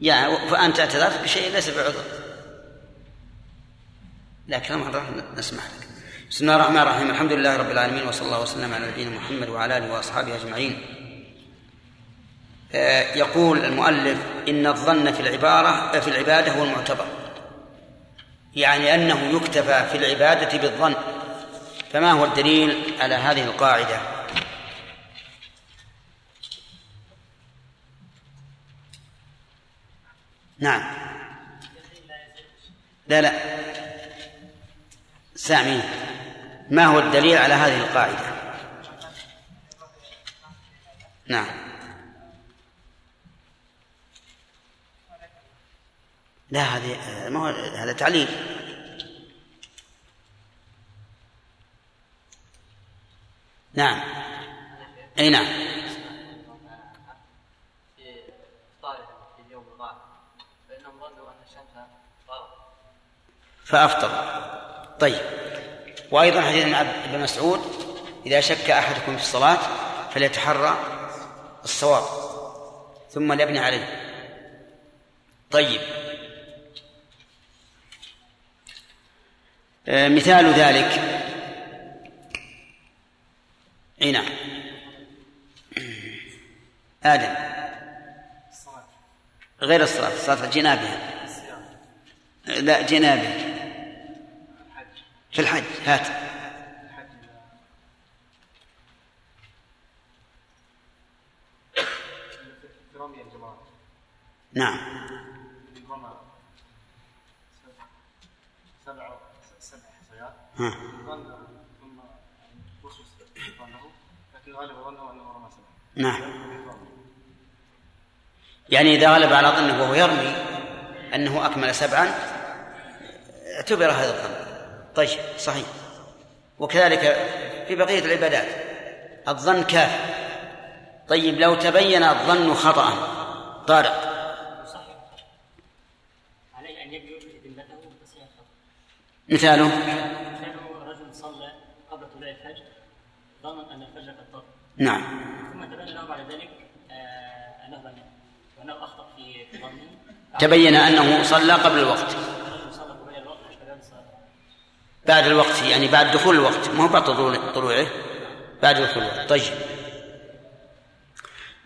Speaker 1: يعني فأنت اعتذرت بشيء ليس بعذر. لكن مرة نسمع لك. بسم الله الرحمن الرحيم. الحمد لله رب العالمين وصلى الله وسلم على نبينا محمد وعلى آله وأصحابه أجمعين. آه، يقول المؤلف إن الظن في العبارة في العبادة هو المعتبر. يعني أنه يكتفى في العبادة بالظن. فما هو الدليل على هذه القاعدة؟ نعم. لا لا. سامي ما هو الدليل على هذه القاعدة؟ نعم. لا هذه ما هو هذا تعليل. نعم. أي نعم. فأفطر. طيب. وأيضا حديث ابن مسعود إذا شك أحدكم في الصلاة فليتحرى الصواب ثم ليبني عليه. طيب. آه، مثال ذلك. أي نعم. آدم. غير الصلاة. صلاة جنابها. لا جنابه في الحج هات. نعم. ها. ثم وسوس لكن غالب ظنه انه رمى نعم. يعني إذا غلب على ظنه وهو يرمي أنه أكمل سبعا اعتبر هذا الظن. طيب صحيح. وكذلك في بقية العبادات الظن كاف. طيب لو تبين الظن خطأ طارق. عليه أن يبيع مثاله؟ نعم. ثم تبين له بعد ذلك آه، أنه وأنه أخطأ في ظنه. تبين أنه صلى قبل الوقت. بعد الوقت يعني بعد دخول الوقت. ما هو بعد طلوعه. بعد دخول الوقت. طيب.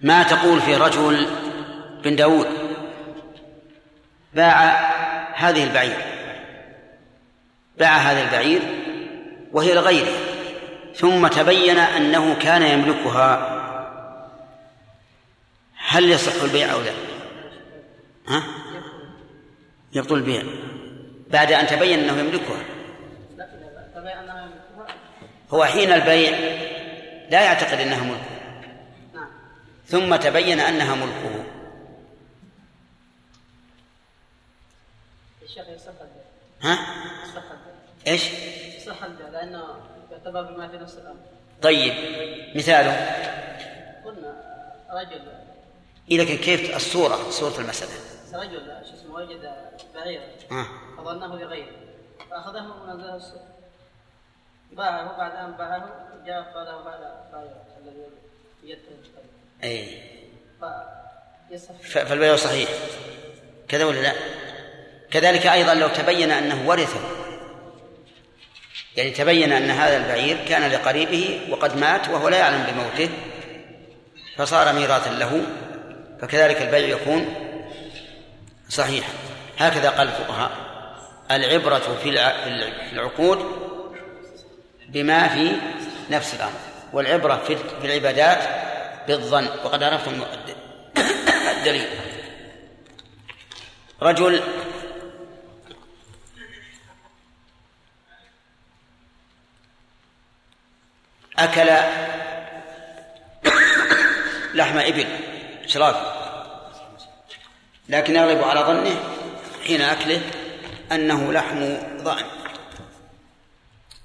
Speaker 1: ما تقول في رجل بن داود باع هذه البعير. باع هذا البعير وهي لغيره. ثم تبين أنه كان يملكها. هل يصح البيع أو لا؟ ها؟ يبطل البيع. بعد أن تبين أنه يملكها. هو حين البيع لا يعتقد أنها ملكه. ثم تبين أنها ملكه. ها؟ إيش؟ يصح لأنه يعتبر بما في نفس الأمر. طيب مثاله. قلنا رجل. إذا كان كيف الصورة صورة المسألة؟
Speaker 2: رجل شو اسمه وجد بعيرا. فظنه لغيره فأخذه ونزله السوق باعه بعد أن باعه جاء قال هذا بعير الذي يده
Speaker 1: أي. فالبيع صحيح. كذا ولا لا؟ كذلك أيضا لو تبين أنه ورثه يعني تبين أن هذا البعير كان لقريبه وقد مات وهو لا يعلم بموته فصار ميراثا له فكذلك البيع يكون صحيحا. هكذا قال الفقهاء العبرة في العقود بما في نفس الأمر والعبرة في العبادات بالظن. وقد عرفتم الدليل. رجل أكل لحم إبل شراب لكن يغلب على ظنه حين أكله أنه لحم ضأن.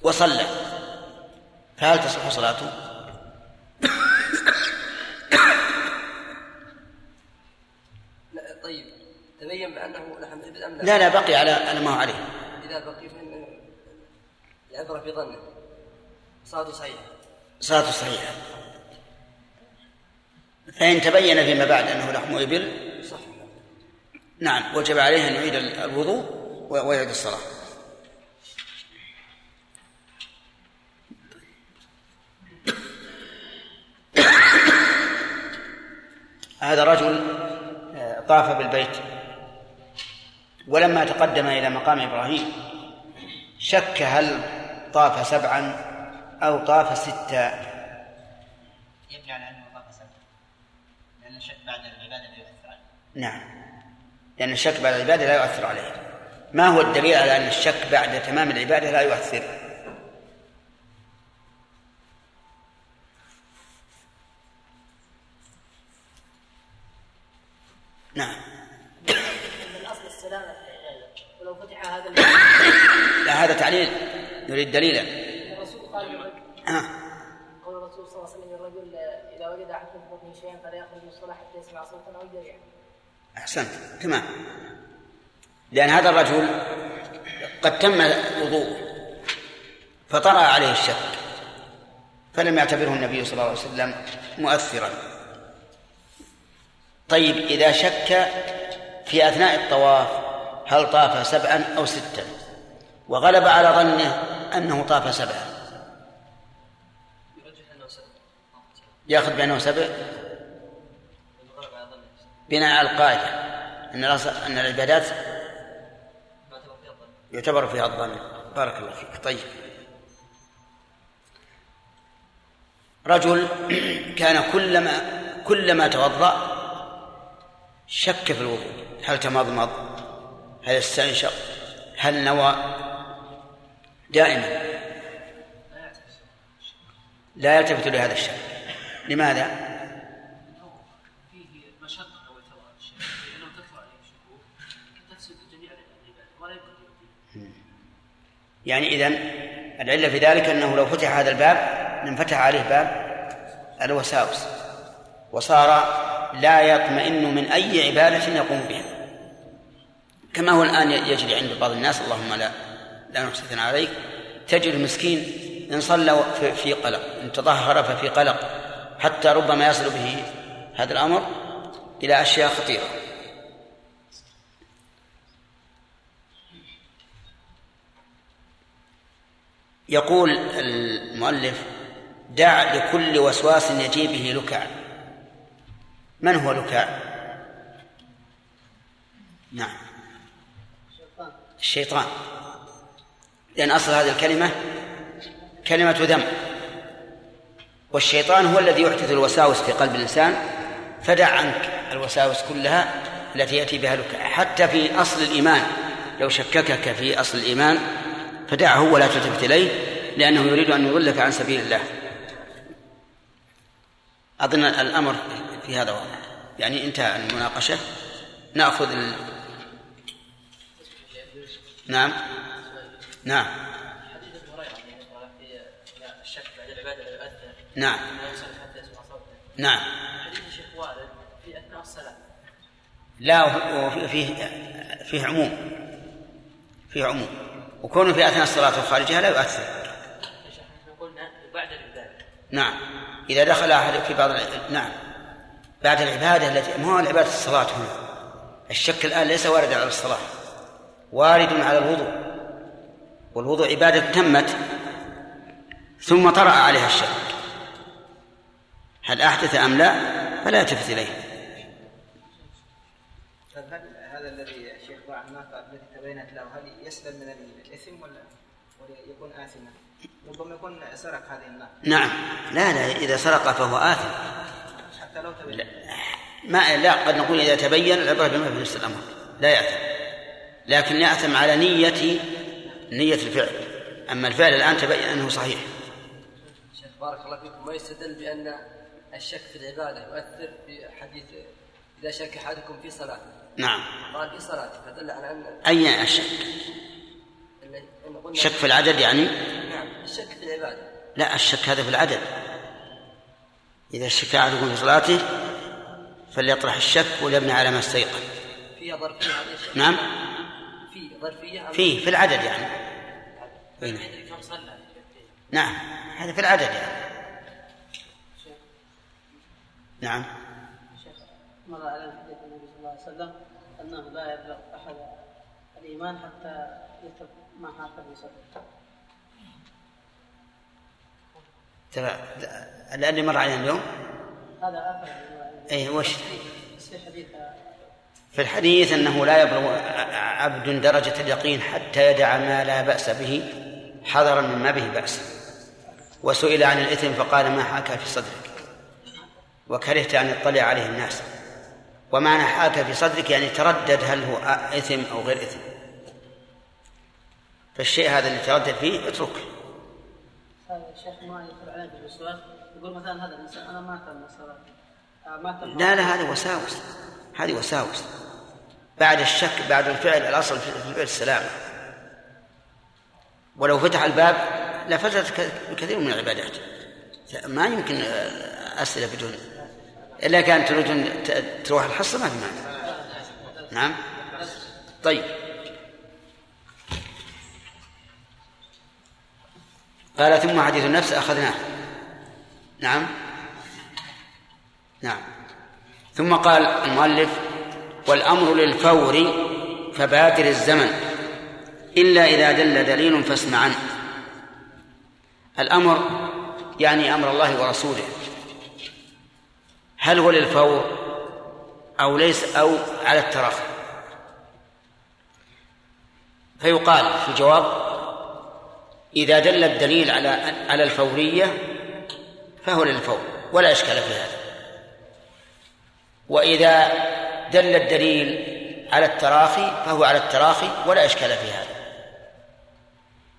Speaker 1: وصلى. فهل تصح صلاته؟
Speaker 5: لا طيب. تبين بأنه لحم إبل أم
Speaker 1: لا؟ لا بقي على على ما هو عليه.
Speaker 5: إذا بقي فإن العبرة في ظنه. صلاته صحيحة.
Speaker 1: صلاته صحيحة. فإن تبين فيما بعد أنه لحم إبل
Speaker 5: صح
Speaker 1: نعم وجب عليه أن يعيد الوضوء ويعيد الصلاة. هذا رجل آه، طاف بالبيت. ولما تقدم إلى مقام إبراهيم شك هل طاف سبعا أو طاف ستا.
Speaker 13: يبني على أنه طاف سبعا لأن الشك بعد العبادة لا يؤثر عليه.
Speaker 1: نعم لأن الشك بعد العبادة لا يؤثر عليه. ما هو الدليل على أن الشك بعد تمام العبادة لا يؤثر نعم
Speaker 2: من الاصل السلامه في العباده ولو فتح هذا
Speaker 1: لا هذا تعليل. يريد دليلا
Speaker 2: الرسول قال
Speaker 1: آه.
Speaker 2: قول الرسول صلى الله عليه وسلم للرجل إذا وجد احد في بطنه شيئا فلا يخرج من الصلاه حتى يسمع صوتا أو يجريا
Speaker 1: أحسنت. تمام. لأن هذا الرجل قد تم وضوءه فطرأ عليه الشك فلم يعتبره النبي صلى الله عليه وسلم مؤثرا. طيب إذا شك في أثناء الطواف هل طاف سبعا أو ستا؟ وغلب على ظنه أنه طاف سبعا. يأخذ بأنه سبع؟ بناء على القاعدة. أن أن العبادات يعتبر فيها الظن. بارك الله فيك. طيب. رجل كان كلما كلما توضأ شك في الوضوء. هل تمضمض هل استنشق. هل نوى؟ دائما. لا يلتفت لهذا الشك لماذا؟
Speaker 8: فيه الشيء عليه الشكوك تفسد جميع ولا
Speaker 1: يعني إذن العلة في ذلك أنه لو فتح هذا الباب لانفتح عليه باب الوساوس. وصار لا يطمئن من أي عبادة يقوم بها. كما هو الآن يجري عند بعض الناس اللهم لا لا نحسن عليك. تجد مسكين إن صلى في- قلق إن تطهر ففي قلق حتى ربما يصل به هذا الأمر إلى أشياء خطيرة. يقول المؤلف دع لكل وسواس يجي به لكع من هو لكع نعم. الشيطان. لأن أصل هذه الكلمة كلمة ذم والشيطان هو الذي يحدث الوساوس في قلب الإنسان فدع عنك الوساوس كلها التي يأتي بها لكع حتى في أصل الإيمان لو شككك في أصل الإيمان فدعه ولا تلتفت إليه لأنه يريد أن يضلك عن سبيل الله. أظن الأمر في هذا واضح. يعني انتهى المناقشة. نأخذ ال... نعم نعم
Speaker 3: حديث ابن هريره يعني يقول في الشك بعد العباده
Speaker 1: نعم. نعم.
Speaker 3: اثناء الصلاه
Speaker 1: لا وفي- فيه عموم. فيه عموم. وكونه في أثناء الصلاة وخارجها لا يؤثر.
Speaker 3: العباده
Speaker 1: نعم. إذا دخل أحد في بعض نعم. بعد العبادة التي ما هو العبادة الصلاة هنا؟ الشك الآن ليس واردا على الصلاة. وارد على الوضوء والوضوء عبادة تمت ثم طرأ عليها الشك هل أحدث أم لا؟ فلا يلتفت إليه.
Speaker 12: طيب هذا الذي الشيخ ضاع الناقة التي تبينت له هل يسلم من الإثم ولا يكون آثما؟ ربما يكون سرق هذه الناقة.
Speaker 1: نعم. لا لا إذا سرق فهو آثم.
Speaker 12: حتى لو تبين.
Speaker 1: ما لا قد نقول إذا تبين العبرة بما في نفس الأمر. لا يأثم. لكن يأثم على نية نية الفعل. أما الفعل الآن تبين أنه صحيح.
Speaker 13: شيخ
Speaker 5: بارك الله فيكم. ما يستدل بأن الشك في العبادة يؤثر في حديث إذا شك أحدكم في صلاته
Speaker 1: نعم.
Speaker 5: قال في صلاته فدل على أن
Speaker 1: أي الشك؟
Speaker 5: اللي- أن قلنا-
Speaker 1: شك في العدد يعني؟
Speaker 5: نعم الشك في العبادة.
Speaker 1: لا الشك هذا في العدد. إذا شك أحدكم في صلاته فليطرح الشك وليبني على ما استيقن.
Speaker 5: فيها ظرفية الشك
Speaker 1: نعم.
Speaker 5: ظرفية
Speaker 1: فيه في العدد يعني.
Speaker 8: كم صلى؟
Speaker 1: نعم هذا في العدد يعني. نعم.
Speaker 2: شيخ مر على حديث النبي صلى الله عليه وسلم أنه لا يبلغ أحد الإيمان حتى يترك ما حاك في صدره
Speaker 1: ترى اللي مر علينا اليوم؟
Speaker 2: هذا اثر
Speaker 1: اي وش؟
Speaker 2: بس في حديث
Speaker 1: في الحديث أنه لا يبلغ عبد درجة اليقين حتى يدع ما لا بأس به حذرا مما به بأس. وسئل عن الإثم فقال ما حاك في صدرك؟ وكرهت أن يطلع عليه الناس. ومعنى حاك في صدرك؟ يعني تردد هل هو إثم أو غير إثم. فالشيء هذا اللي تردد فيه اتركه.
Speaker 2: هذا الشيخ ما يدخل عليه في الوسواس يقول مثلا هذا الإنسان أنا ما تم الصلاة. آه،
Speaker 1: لا لا هذه وساوس. هذه وساوس. بعد الشك بعد الفعل الأصل في الفعل السلامة. ولو فتح الباب لفتحت كثير من العبادات. ما يمكن أسئلة بدون إلا كان تريدون ت- تروح الحصة ما في مانع نعم؟ طيب. قال ثم حديث النفس أخذناه. نعم؟ نعم. ثم قال المؤلف والأمر للفور فبادر الزمن إلا إذا دل دليل فاسمع عنه الأمر يعني أمر الله ورسوله. هل هو للفور أو ليس أو على التراخي فيقال في الجواب إذا دل الدليل على على الفورية فهو للفور ولا إشكال في هذا. وإذا دل الدليل على التراخي فهو على التراخي ولا إشكال في هذا.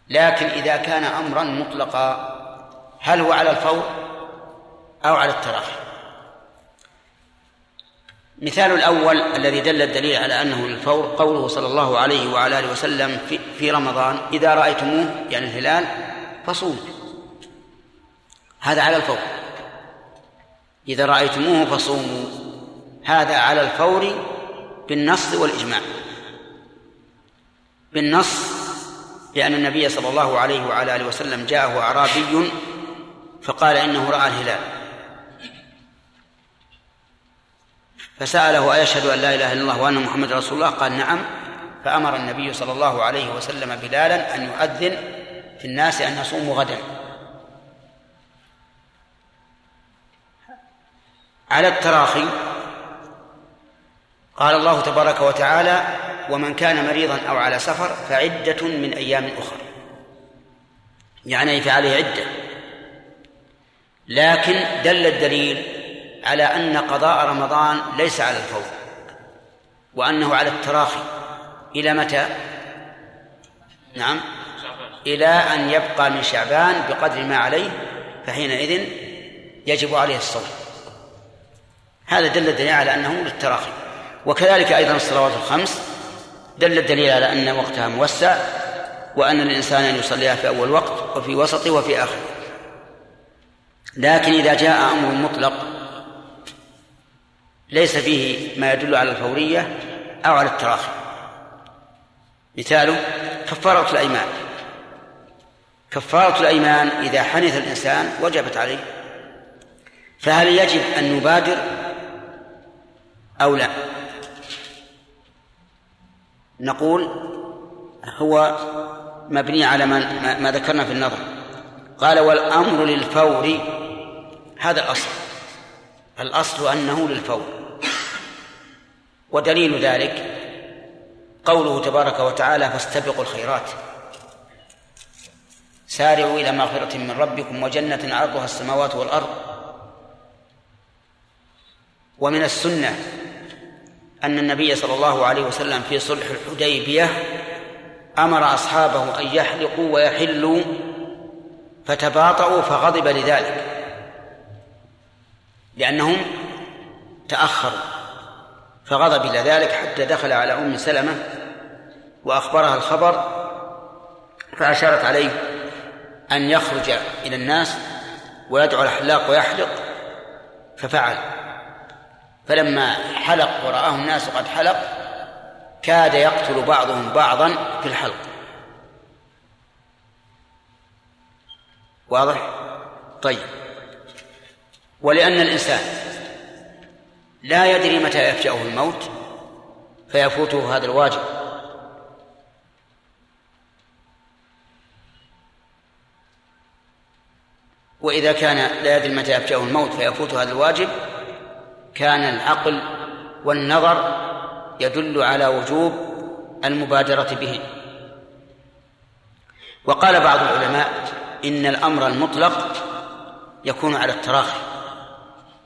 Speaker 1: لكن إذا كان أمرا مطلقا هل هو على الفور أو على التراخي؟ مثال الأول الذي دل الدليل على أنه للفور قوله صلى الله عليه وعلى آله وسلم في, في رمضان إذا رأيتموه يعني الهلال فصوموا هذا على الفور. إذا رأيتموه فصوموا. هذا على الفور بالنص والإجماع. بالنص لأن النبي صلى الله عليه وعلى آله وسلم جاءه أعرابي فقال إنه رأى الهلال. فسأله أيشهد أن لا إله إلا الله وأن محمد رسول الله؟ قال نعم. فأمر النبي صلى الله عليه وسلم بلالا أن يؤذن في الناس أن يصوموا غدا. على التراخي قال الله تبارك وتعالى ومن كان مريضا أو على سفر فعدة من أيام أخرى يعني فعليه عدة. لكن دل الدليل على أن قضاء رمضان ليس على الفور وأنه على التراخي. إلى متى؟ نعم. إلى أن يبقى من شعبان بقدر ما عليه فحينئذ يجب عليه الصوم. هذا دل الدليل على أنه للتراخي. وكذلك أيضا الصلوات الخمس. دل الدليل على أن وقتها موسع وأن الإنسان أن يصليها في أول وقت وفي وسطه وفي آخره لكن إذا جاء أمر مطلق ليس فيه ما يدل على الفورية أو على التراخي. مثاله كفارة الأيمان. كفارة الأيمان إذا حنث الإنسان وجبت عليه. فهل يجب أن نبادر أو لا؟ نقول هو مبني على ما, ما ذكرنا في النظر. قال والأمر للفور هذا الأصل. الأصل أنه للفور. ودليل ذلك قوله تبارك وتعالى فاستبقوا الخيرات سارعوا إلى مغفرة من ربكم وجنة عرضها السماوات والأرض. ومن السنة أن النبي صلى الله عليه وسلم في صلح الحديبية أمر أصحابه أن يحلقوا ويحلوا فتباطؤوا فغضب لذلك لأنهم تأخروا فغضب إلى ذلك حتى دخل على أم سلمة وأخبرها الخبر فأشارت عليه أن يخرج إلى الناس ويدعو الحلاق ويحلق ففعل. فلما حلق ورآه الناس قد حلق كاد يقتل بعضهم بعضا في الحلق. واضح؟ طيب. ولأن الإنسان لا يدري متى يفجأه الموت فيفوته هذا الواجب. وإذا كان لا يدري متى يفجأه الموت فيفوت هذا الواجب. كان العقل والنظر يدل على وجوب المبادرة به وقال بعض العلماء إن الأمر المطلق يكون على التراخي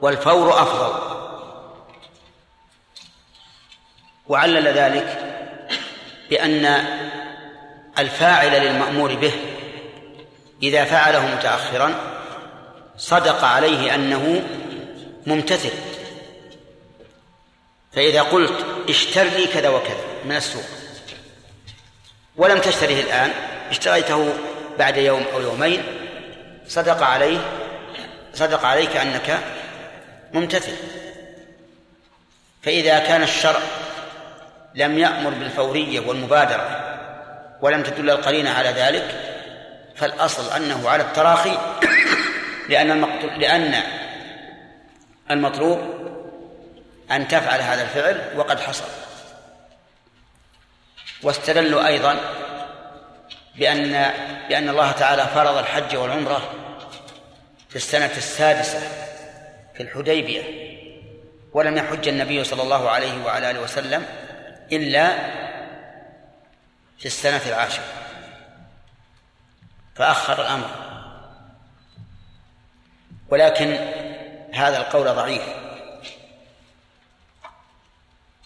Speaker 1: والفور أفضل. وعلل ذلك بأن الفاعل للمأمور به إذا فعله متأخرا صدق عليه أنه ممتثل. فإذا قلت اشتر لي كذا وكذا من السوق. ولم تشتريه الآن اشتريته بعد يوم أو يومين صدق عليه صدق عليك أنك ممتثل. فإذا كان الشرع لم يأمر بالفورية والمبادرة ولم تدل القرينة على ذلك فالأصل أنه على التراخي لأن لأن المطلوب أن تفعل هذا الفعل وقد حصل. واستدلوا أيضا بأن بأن الله تعالى فرض الحج والعمرة في السنة السادسة في الحديبية ولم يحج النبي صلى الله عليه وعلى آله وسلم إلا في السنة العاشرة. فأخر الأمر. ولكن هذا القول ضعيف.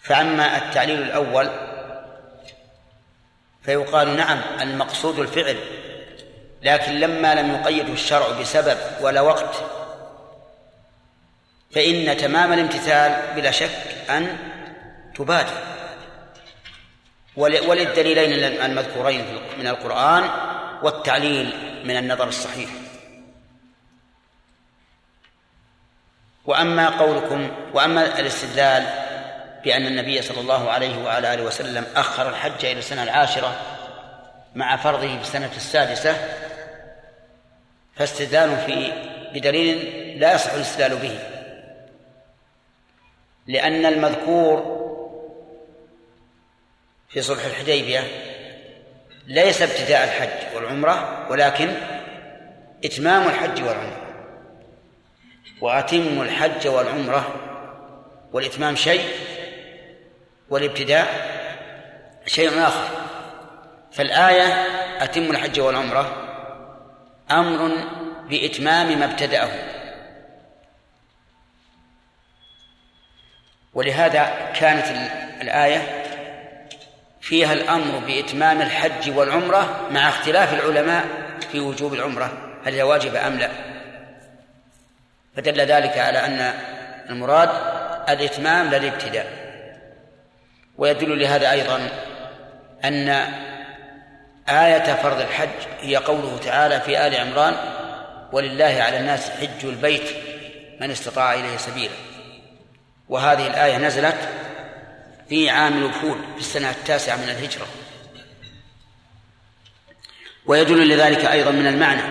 Speaker 1: فأما التعليل الأول فيقال نعم المقصود الفعل لكن لما لم يقيده الشرع بسبب ولا وقت فإن تمام الامتثال بلا شك أن تبادر. وللدليلين المذكورين من القرآن والتعليل من النظر الصحيح. وأما قولكم وأما الاستدلال بأن النبي صلى الله عليه وعلى آله وسلم أخر الحج إلى السنة العاشرة مع فرضه في السنة السادسة فاستدلال في بدليل لا يصح الاستدلال به لأن المذكور في صلح الحديبية ليس ابتداء الحج والعمرة ولكن إتمام الحج والعمرة وأتم الحج والعمرة والإتمام شيء والابتداء شيء آخر. فالآية أتم الحج والعمرة أمر بإتمام ما ابتدأه. ولهذا كانت الآية فيها الأمر بإتمام الحج والعمرة مع اختلاف العلماء في وجوب العمرة هل هي واجبة أم لا. فدل ذلك على أن المراد الإتمام لا الابتداء. ويدل لهذا أيضا أن آية فرض الحج هي قوله تعالى في آل عمران ولله على الناس حج البيت من استطاع إليه سبيلا. وهذه الآية نزلت في عام الوفود في السنة التاسعة من الهجرة. ويدل لذلك أيضا من المعنى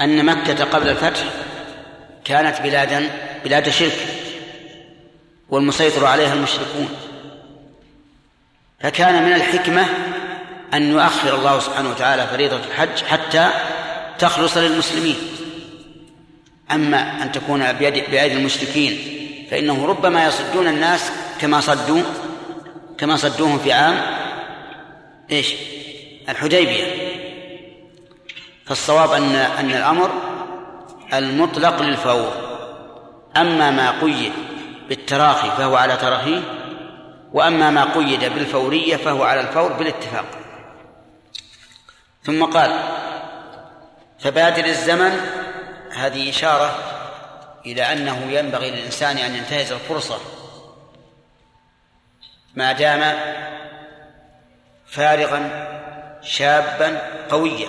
Speaker 1: أن مكة قبل الفتح كانت بلادا بلاد شرك. والمسيطر عليها المشركون. فكان من الحكمة أن يؤخر الله سبحانه وتعالى فريضة الحج حتى تخلص للمسلمين. أما أن تكون بيد بأيدي المشركين فإنه ربما يصدون الناس كما صدوا كما صدوهم في عام إيش؟ الحديبية. فالصواب أن أن الأمر المطلق للفور. أما ما قيد بالتراخي فهو على تراخيه وأما ما قيد بالفورية فهو على الفور بالاتفاق. ثم قال فبادر الزمن هذه إشارة إلى أنه ينبغي للإنسان أن ينتهز الفرصة. ما دام فارغا شابا قويا.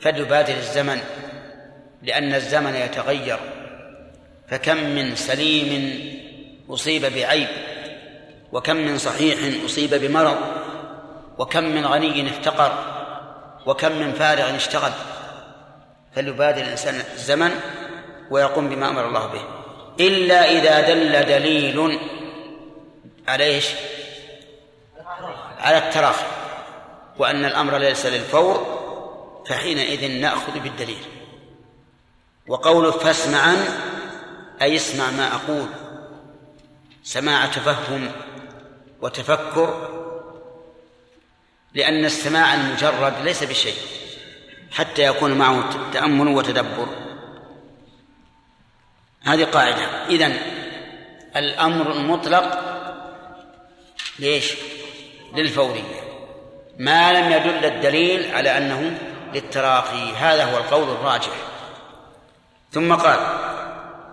Speaker 1: فليبادر الزمن لأن الزمن يتغير. فكم من سليم أصيب بعيب وكم من صحيح أصيب بمرض وكم من غني افتقر وكم من فارغ اشتغل. فليبادر الإنسان الزمن ويقوم بما أمر الله به. إلا إذا دل دليل على إيش؟ على التراخي. وأن الأمر ليس للفور فحينئذ نأخذ بالدليل. وقوله فاسمعا أي اسمع ما أقول. سماع تفهم وتفكر لأن السماع المجرد ليس بشيء حتى يكون معه تأمل وتدبر. هذه قاعدة. إذن الأمر المطلق ليش؟ للفورية. ما لم يدل الدليل على أنه للتراخي. هذا هو القول الراجح. ثم قال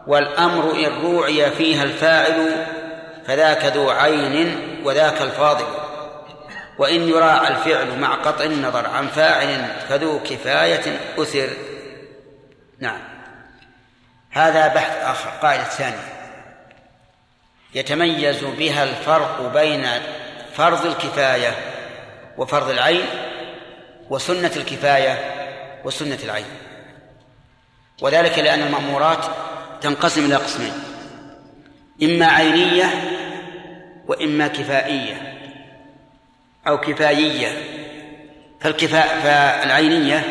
Speaker 1: والأمر إن روعي فيها الفاعل فذاك ذو عين وذاك الفاضل. وإن يراعى الفعل مع قطع النظر عن فاعل فذو كفاية أثر. نعم. هذا بحث آخر قاعدة ثانية يتميز بها الفرق بين فرض الكفاية وفرض العين وسنة الكفاية وسنة العين. وذلك لأن المأمورات تنقسم إلى قسمين. إما عينية وإما كفائية أو كفايية. فالكفاء فالعينية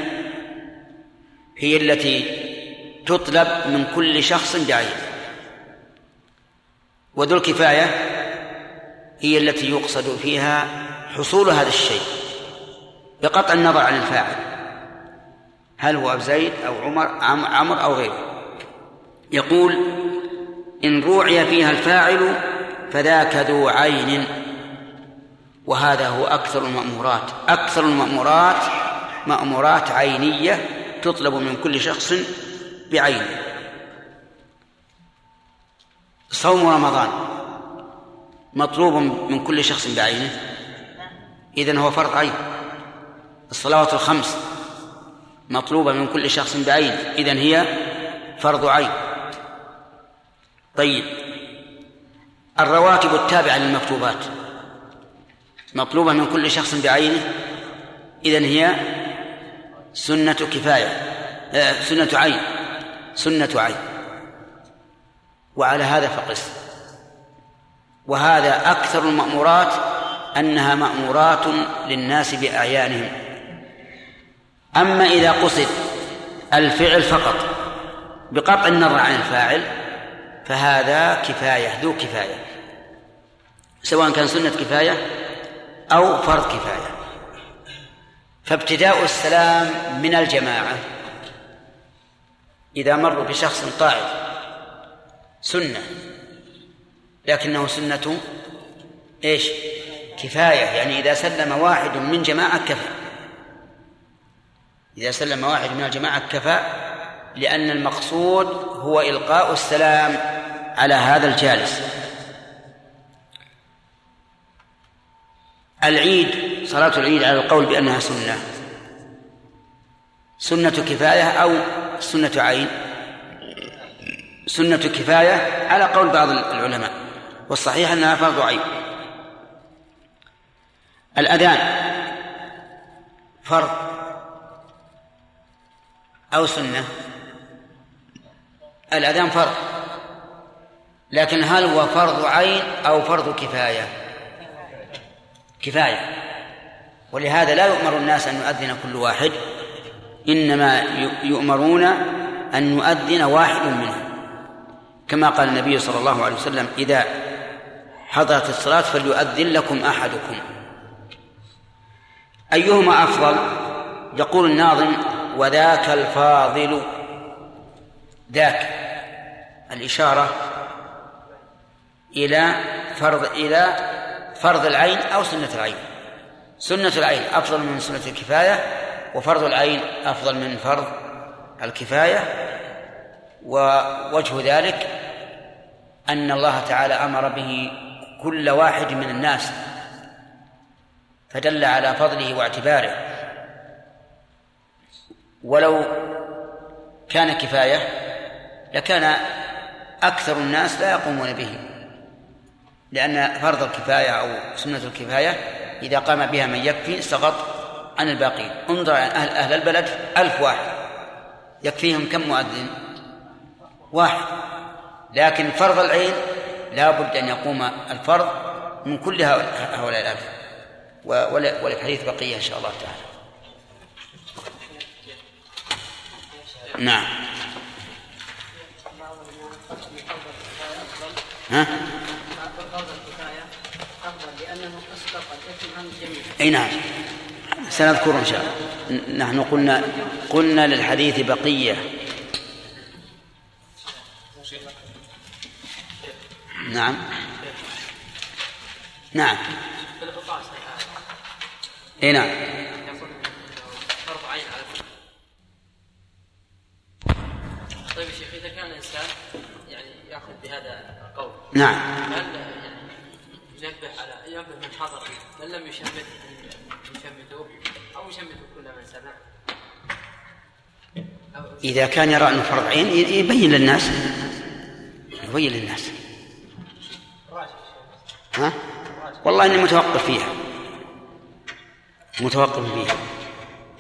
Speaker 1: هي التي تطلب من كل شخص بعينه. وذو الكفاية هي التي يقصد فيها حصول هذا الشيء بقطع النظر عن الفاعل. هل هو زيد أو عمر عمر أو غيره. يقول إن روعي فيها الفاعل فذاك ذو عين. وهذا هو أكثر المأمورات. أكثر المأمورات مأمورات عينية تطلب من كل شخص بعينه صوم رمضان مطلوب من كل شخص بعينه إذن هو فرض عين. الصلوات الخمس مطلوبة من كل شخص بعينه إذن هي فرض عين. طيب. الرواتب التابعة للمكتوبات. مطلوبة من كل شخص بعينه. إذن هي سنة كفاية. آه، سنة عين. سنة عين. وعلى هذا فقس. وهذا أكثر المأمورات أنها مأمورات للناس بأعيانهم. أما إذا قصد الفعل فقط بقطع النظر عن الفاعل فهذا كفاية ذو كفاية. سواء كان سنة كفاية أو فرض كفاية. فابتداء السلام من الجماعة. إذا مروا بشخص قاعد سنة. لكنه سنة إيش؟ كفاية. يعني إذا سلم واحد من جماعة كفى. إذا سلم واحد من الجماعة كفى لأن المقصود هو إلقاء السلام على هذا الجالس. العيد صلاة العيد على القول بأنها سنة. سنة كفاية أو سنة عين؟ سنة كفاية على قول بعض العلماء والصحيح أنها فرض عين. الأذان فرض أو سنة؟ الأذان فرض. لكن هل هو فرض عين أو فرض كفاية؟ كفاية. ولهذا لا يؤمر الناس أن يؤذن كل واحد إنما يؤمرون أن يؤذن واحد منهم. كما قال النبي صلى الله عليه وسلم إذا حضرت الصلاة فليؤذن لكم أحدكم. أيهما أفضل؟ يقول الناظم وذاك الفاضل. ذاك. الإشارة إلى فرض إلى فرض العين أو سنة العين. سنة العين أفضل من سنة الكفاية وفرض العين أفضل من فرض الكفاية. ووجه ذلك أن الله تعالى أمر به كل واحد من الناس فدل على فضله واعتباره. ولو كان كفاية لكان أكثر الناس لا يقومون به. لأن فرض الكفاية أو سنة الكفاية إذا قام بها من يكفي سقط عن الباقين. انظر أهل, أهل البلد ألف واحد. يكفيهم كم مؤذن؟ واحد. لكن فرض العين لا بد أن يقوم الفرض من كل هؤلاء الألف. وللحديث بقية إن شاء الله تعالى. نعم. ها؟ أي نعم. سنذكر إن شاء الله. نحن قلنا قلنا للحديث بقية. نعم. نعم. إي نعم.
Speaker 7: طيب يا شيخ إذا كان الإنسان يعني يأخذ بهذا القول
Speaker 1: نعم.
Speaker 7: هل يعني ينبه على ينبه من حضر من لم يشمته أو يشمته كل من سمع.
Speaker 1: إذا كان يرى أنه فرض عين يبين للناس. يبين للناس. ها؟ والله إني متوقف فيها. متوقف فيها.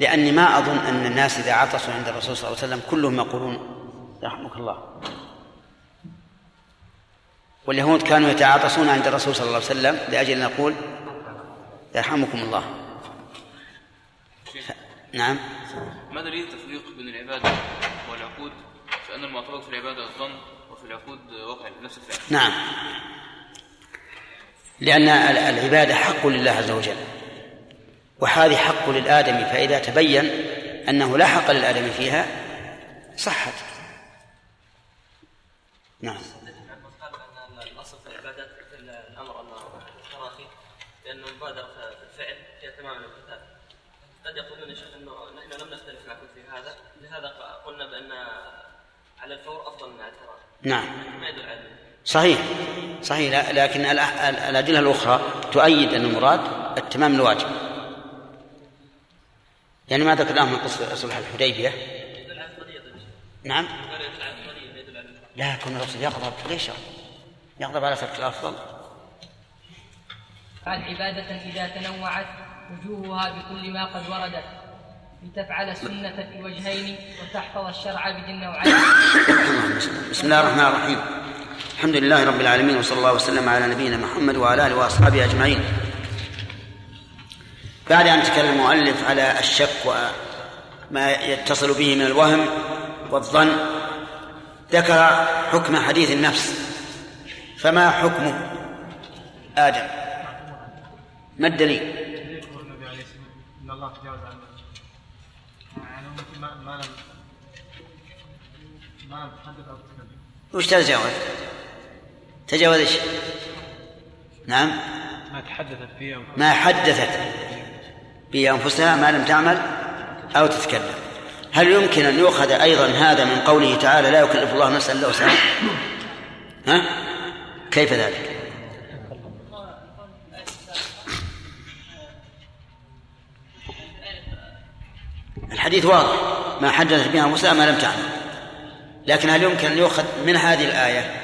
Speaker 1: لأني ما أظن أن الناس إذا عطسوا عند الرسول صلى الله عليه وسلم كلهم يقولون يرحمك الله. واليهود كانوا يتعاطسون عند الرسول صلى الله عليه وسلم لأجل أن نقول يرحمكم الله. نعم.
Speaker 4: ما دليل التفريق بين العبادة والعقود؟ فأن المعتبر في العبادة الظن وفي العقود واقع نفس الفعل.
Speaker 1: نعم. لأن العبادة حق لله عز وجل. وهذه حق للآدم فإذا تبين أنه لا حق للآدم فيها صحت. نعم
Speaker 3: الاصل في العبادات مثل الامر انه التراخي لأنه المبادره في الفعل هي تمام الامتثال قد يقولون يا شيخ انه نحن لم نختلف معكم في هذا لهذا قلنا بان على الفور أفضل من على التراخي
Speaker 1: نعم.
Speaker 3: ما يدل على
Speaker 1: صحيح. صحيح. لكن الأدلة الأخرى تؤيد أن المراد التمام الواجب. يعني ما ذكرناه من قصة صلح الحديبية. نعم. لا يكون الرسول يغضب ليش؟ يغضب على ترك الأفضل.
Speaker 14: قال عبادة إذا تنوعت وجوهها بكل ما قد وردت. لتفعل السنة في وجهين وتحفظ الشرع بذي النوعين
Speaker 1: بسم الله الرحمن الرحيم. الحمد لله رب العالمين وصلى الله وسلم على نبينا محمد وعلى آله وأصحابه أجمعين. بعد أن تكلم المؤلف على الشك وما يتصل به من الوهم والظن ذكر حكم حديث النفس. فما حكمه آدم؟ ما الدليل
Speaker 10: ان الله تجاوز عن يعني ممكن ما ما لم ما لم تحدث أو تتكلم
Speaker 1: وش تجاوز؟ تجاوز إيش؟ نعم
Speaker 10: ما تحدثت فيه
Speaker 1: ما حدثت به أنفسها ما لم تعمل أو تتكلم هل يمكن أن يؤخذ أيضا هذا من قوله تعالى لا يكلف الله نفسا إلا وسعها؟ ها؟ كيف ذلك؟ الحديث واضح. ما حدثت بها انفسها ما لم تعمل لكن هل يمكن أن يؤخذ من هذه الآية؟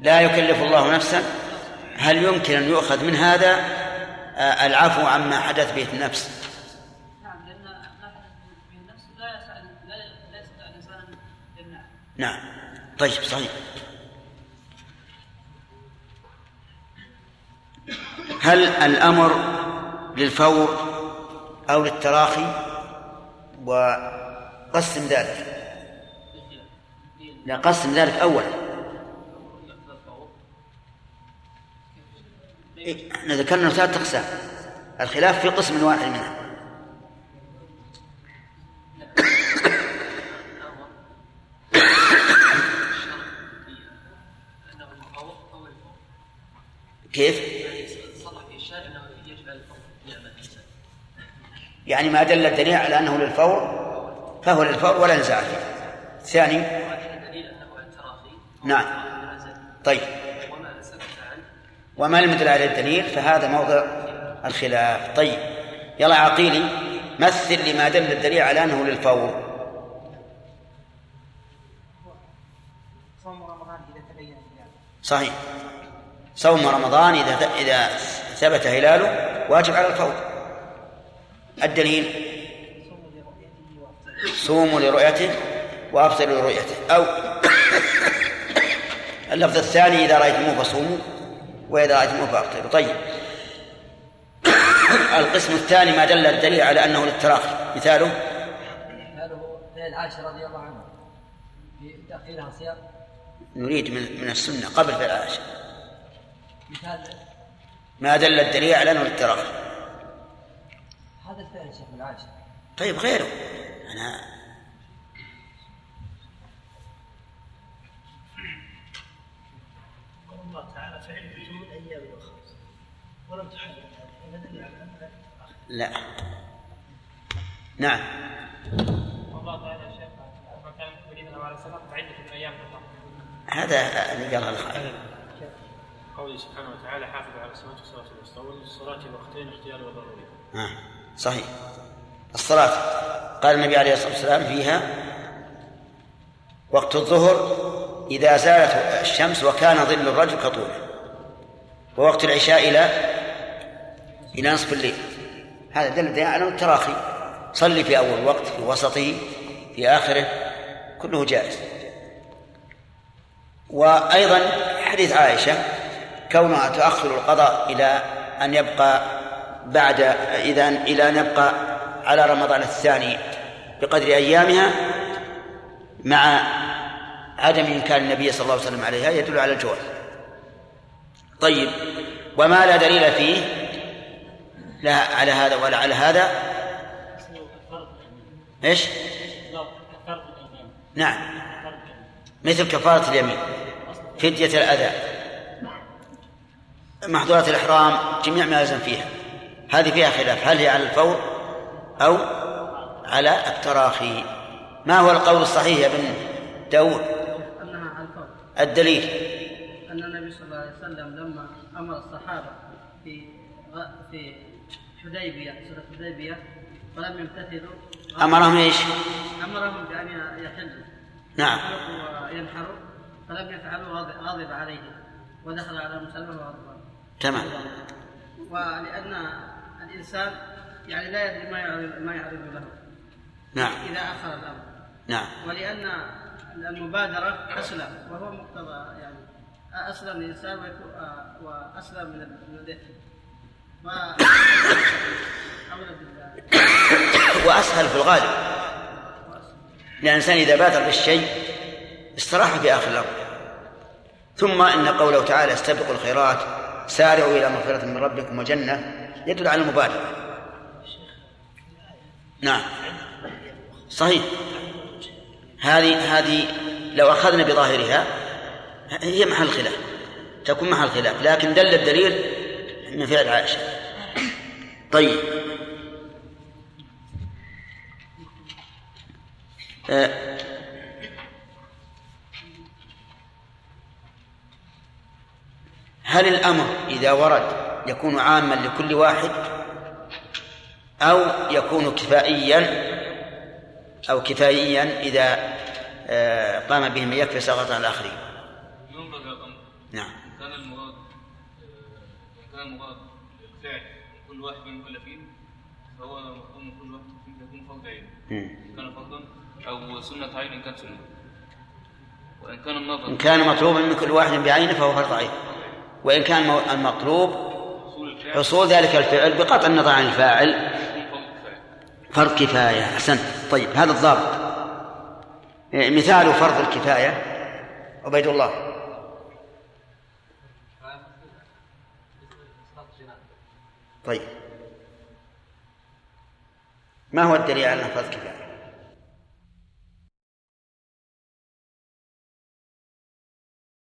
Speaker 1: لا يكلف الله نفسا. هل يمكن أن يؤخذ من هذا؟ آه، العفو عما حدث به النفس.
Speaker 2: نعم لأن ما
Speaker 1: هل الأمر للفور أو للتراخي وقسم ذلك؟ لا قسم ذلك إيه، إحنا ذكرنا ثلاث أقسام. الخلاف في قسم واحد منها. كيف؟ يعني ما دل الدليل على أنه للفور فهو للفور ولا نزاع فيه ثاني. نعم. طيب. وما لم يدل عليه الدليل فهذا موضع الخلاف. طيب. يلا عقيلي مثل لما دل الدليل على أنه للفور. صحيح. صوم رمضان إذا إذا ثبت هلاله واجب على الفور. الدليل؟ صوموا لرؤيته وأفطروا لرؤيته. أو اللفظ الثاني إذا رأيتموه فصوموا وإذا رأيتموه فأفطروا. طيب. القسم الثاني ما دل الدليل على أنه للتراخي. مثاله؟
Speaker 5: مثاله فعل عائشة رضي الله عنها. في تأخيرها صيام؟
Speaker 1: نريد من من السنة قبل فعل عائشة.
Speaker 5: مثال.
Speaker 1: ما دل الدليل على أنه للتراخي.
Speaker 5: هذا الفعل شيخ عائشة
Speaker 1: طيب غيره. أنا
Speaker 15: الله تعالى فعل من أيام أخرى ولم تحدد هذا. فدل على انها
Speaker 1: لا. نعم.
Speaker 16: والله تعالى شيخ كان يريد النبي عليه الصلاه والسلام عدة من أيام الله
Speaker 1: هذا اللي قالها الخالد
Speaker 17: قوله سبحانه وتعالى حافظ على الصلاة والصلاة الوسطى وللصلاة وقتين اختياري وضروري.
Speaker 1: آه. صحيح. الصلاة. قال النبي عليه الصلاة والسلام فيها وقت الظهر إذا زالت الشمس وكان ظل الرجل كطوله. ووقت العشاء إلى إلى نصف الليل. هذا دل على التراخي صلي في أول وقت في وسطه في آخره. كله جائز. وأيضا حديث عائشة كونها تؤخر القضاء إلى أن يبقى بعد إذا إلى أن يبقى على رمضان الثاني بقدر أيامها مع عدم إمكان النبي صلى الله عليه وسلم عليها يدل على الجواز. طيب وما لا دليل فيه لا على هذا ولا على هذا؟ إيش؟ نعم. مثل كفارة اليمين فدية الأذى محظورات الإحرام جميع ما يلزم فيها. هذه فيها خلاف. هل هي على الفور أو على التراخي؟ ما هو القول الصحيح يا بن داود
Speaker 2: أنها على الفور.
Speaker 1: الدليل.
Speaker 2: أن النبي صلى الله عليه وسلم لما أمر الصحابة في في حديبية سورة حديبية ولم يمتثلوا
Speaker 1: أمرهم إيش؟
Speaker 2: أمرهم بأن يحلوا
Speaker 1: نعم.
Speaker 2: وينحروا فلم يفعلوا غضب غضب عليهم ودخل على مسلمة وغضبان
Speaker 1: تمام.
Speaker 2: ولأن الإنسان يعني لا يدري ما يعرض ما يعرض له.
Speaker 1: نعم.
Speaker 2: إذا أخر الأمر.
Speaker 1: نعم.
Speaker 2: ولأن المبادرة أسلم وهو مقتضى يعني أسلم الإنسان ويكون آه، وأسلم من بالله.
Speaker 1: وأسهل في الغالب. لأن الإنسان إذا بادر بالشيء استراح في آخر الأمر. ثم إن قوله تعالى استبقوا الخيرات سارعوا إلى مغفرة من ربكم وجنة يدل على المبادرة. نعم. صحيح. هذه هذه لو أخذنا بظاهرها هي محل خلاف. تكون محل خلاف لكن دل الدليل من فعل عائشة. طيب. آه، هل الأمر إذا ورد يكون عاما لكل واحد أو يكون كفائيا أو كفائيا إذا آه، قام به من يكفي سقط على الآخرين؟
Speaker 4: ينظر الأمر
Speaker 1: نعم.
Speaker 4: كان المراد إن كان المراد من كل واحد من المكلفين فهو مطلوب من كل واحد يكون فرض عين. كان فرضا أو سنة عين إن كان سنة. وإن كان النظر
Speaker 1: إن كان مطلوبا من كل واحد بعينه فهو فرض عين. وإن كان المطلوب حصول ذلك الفعل بقطع النظر عن الفاعل. فرض كفاية. أحسنت طيب هذا الضابط. إيه، مثال فرض الكفاية. عبيد الله. طيب. ما هو الدليل على فرض كفاية؟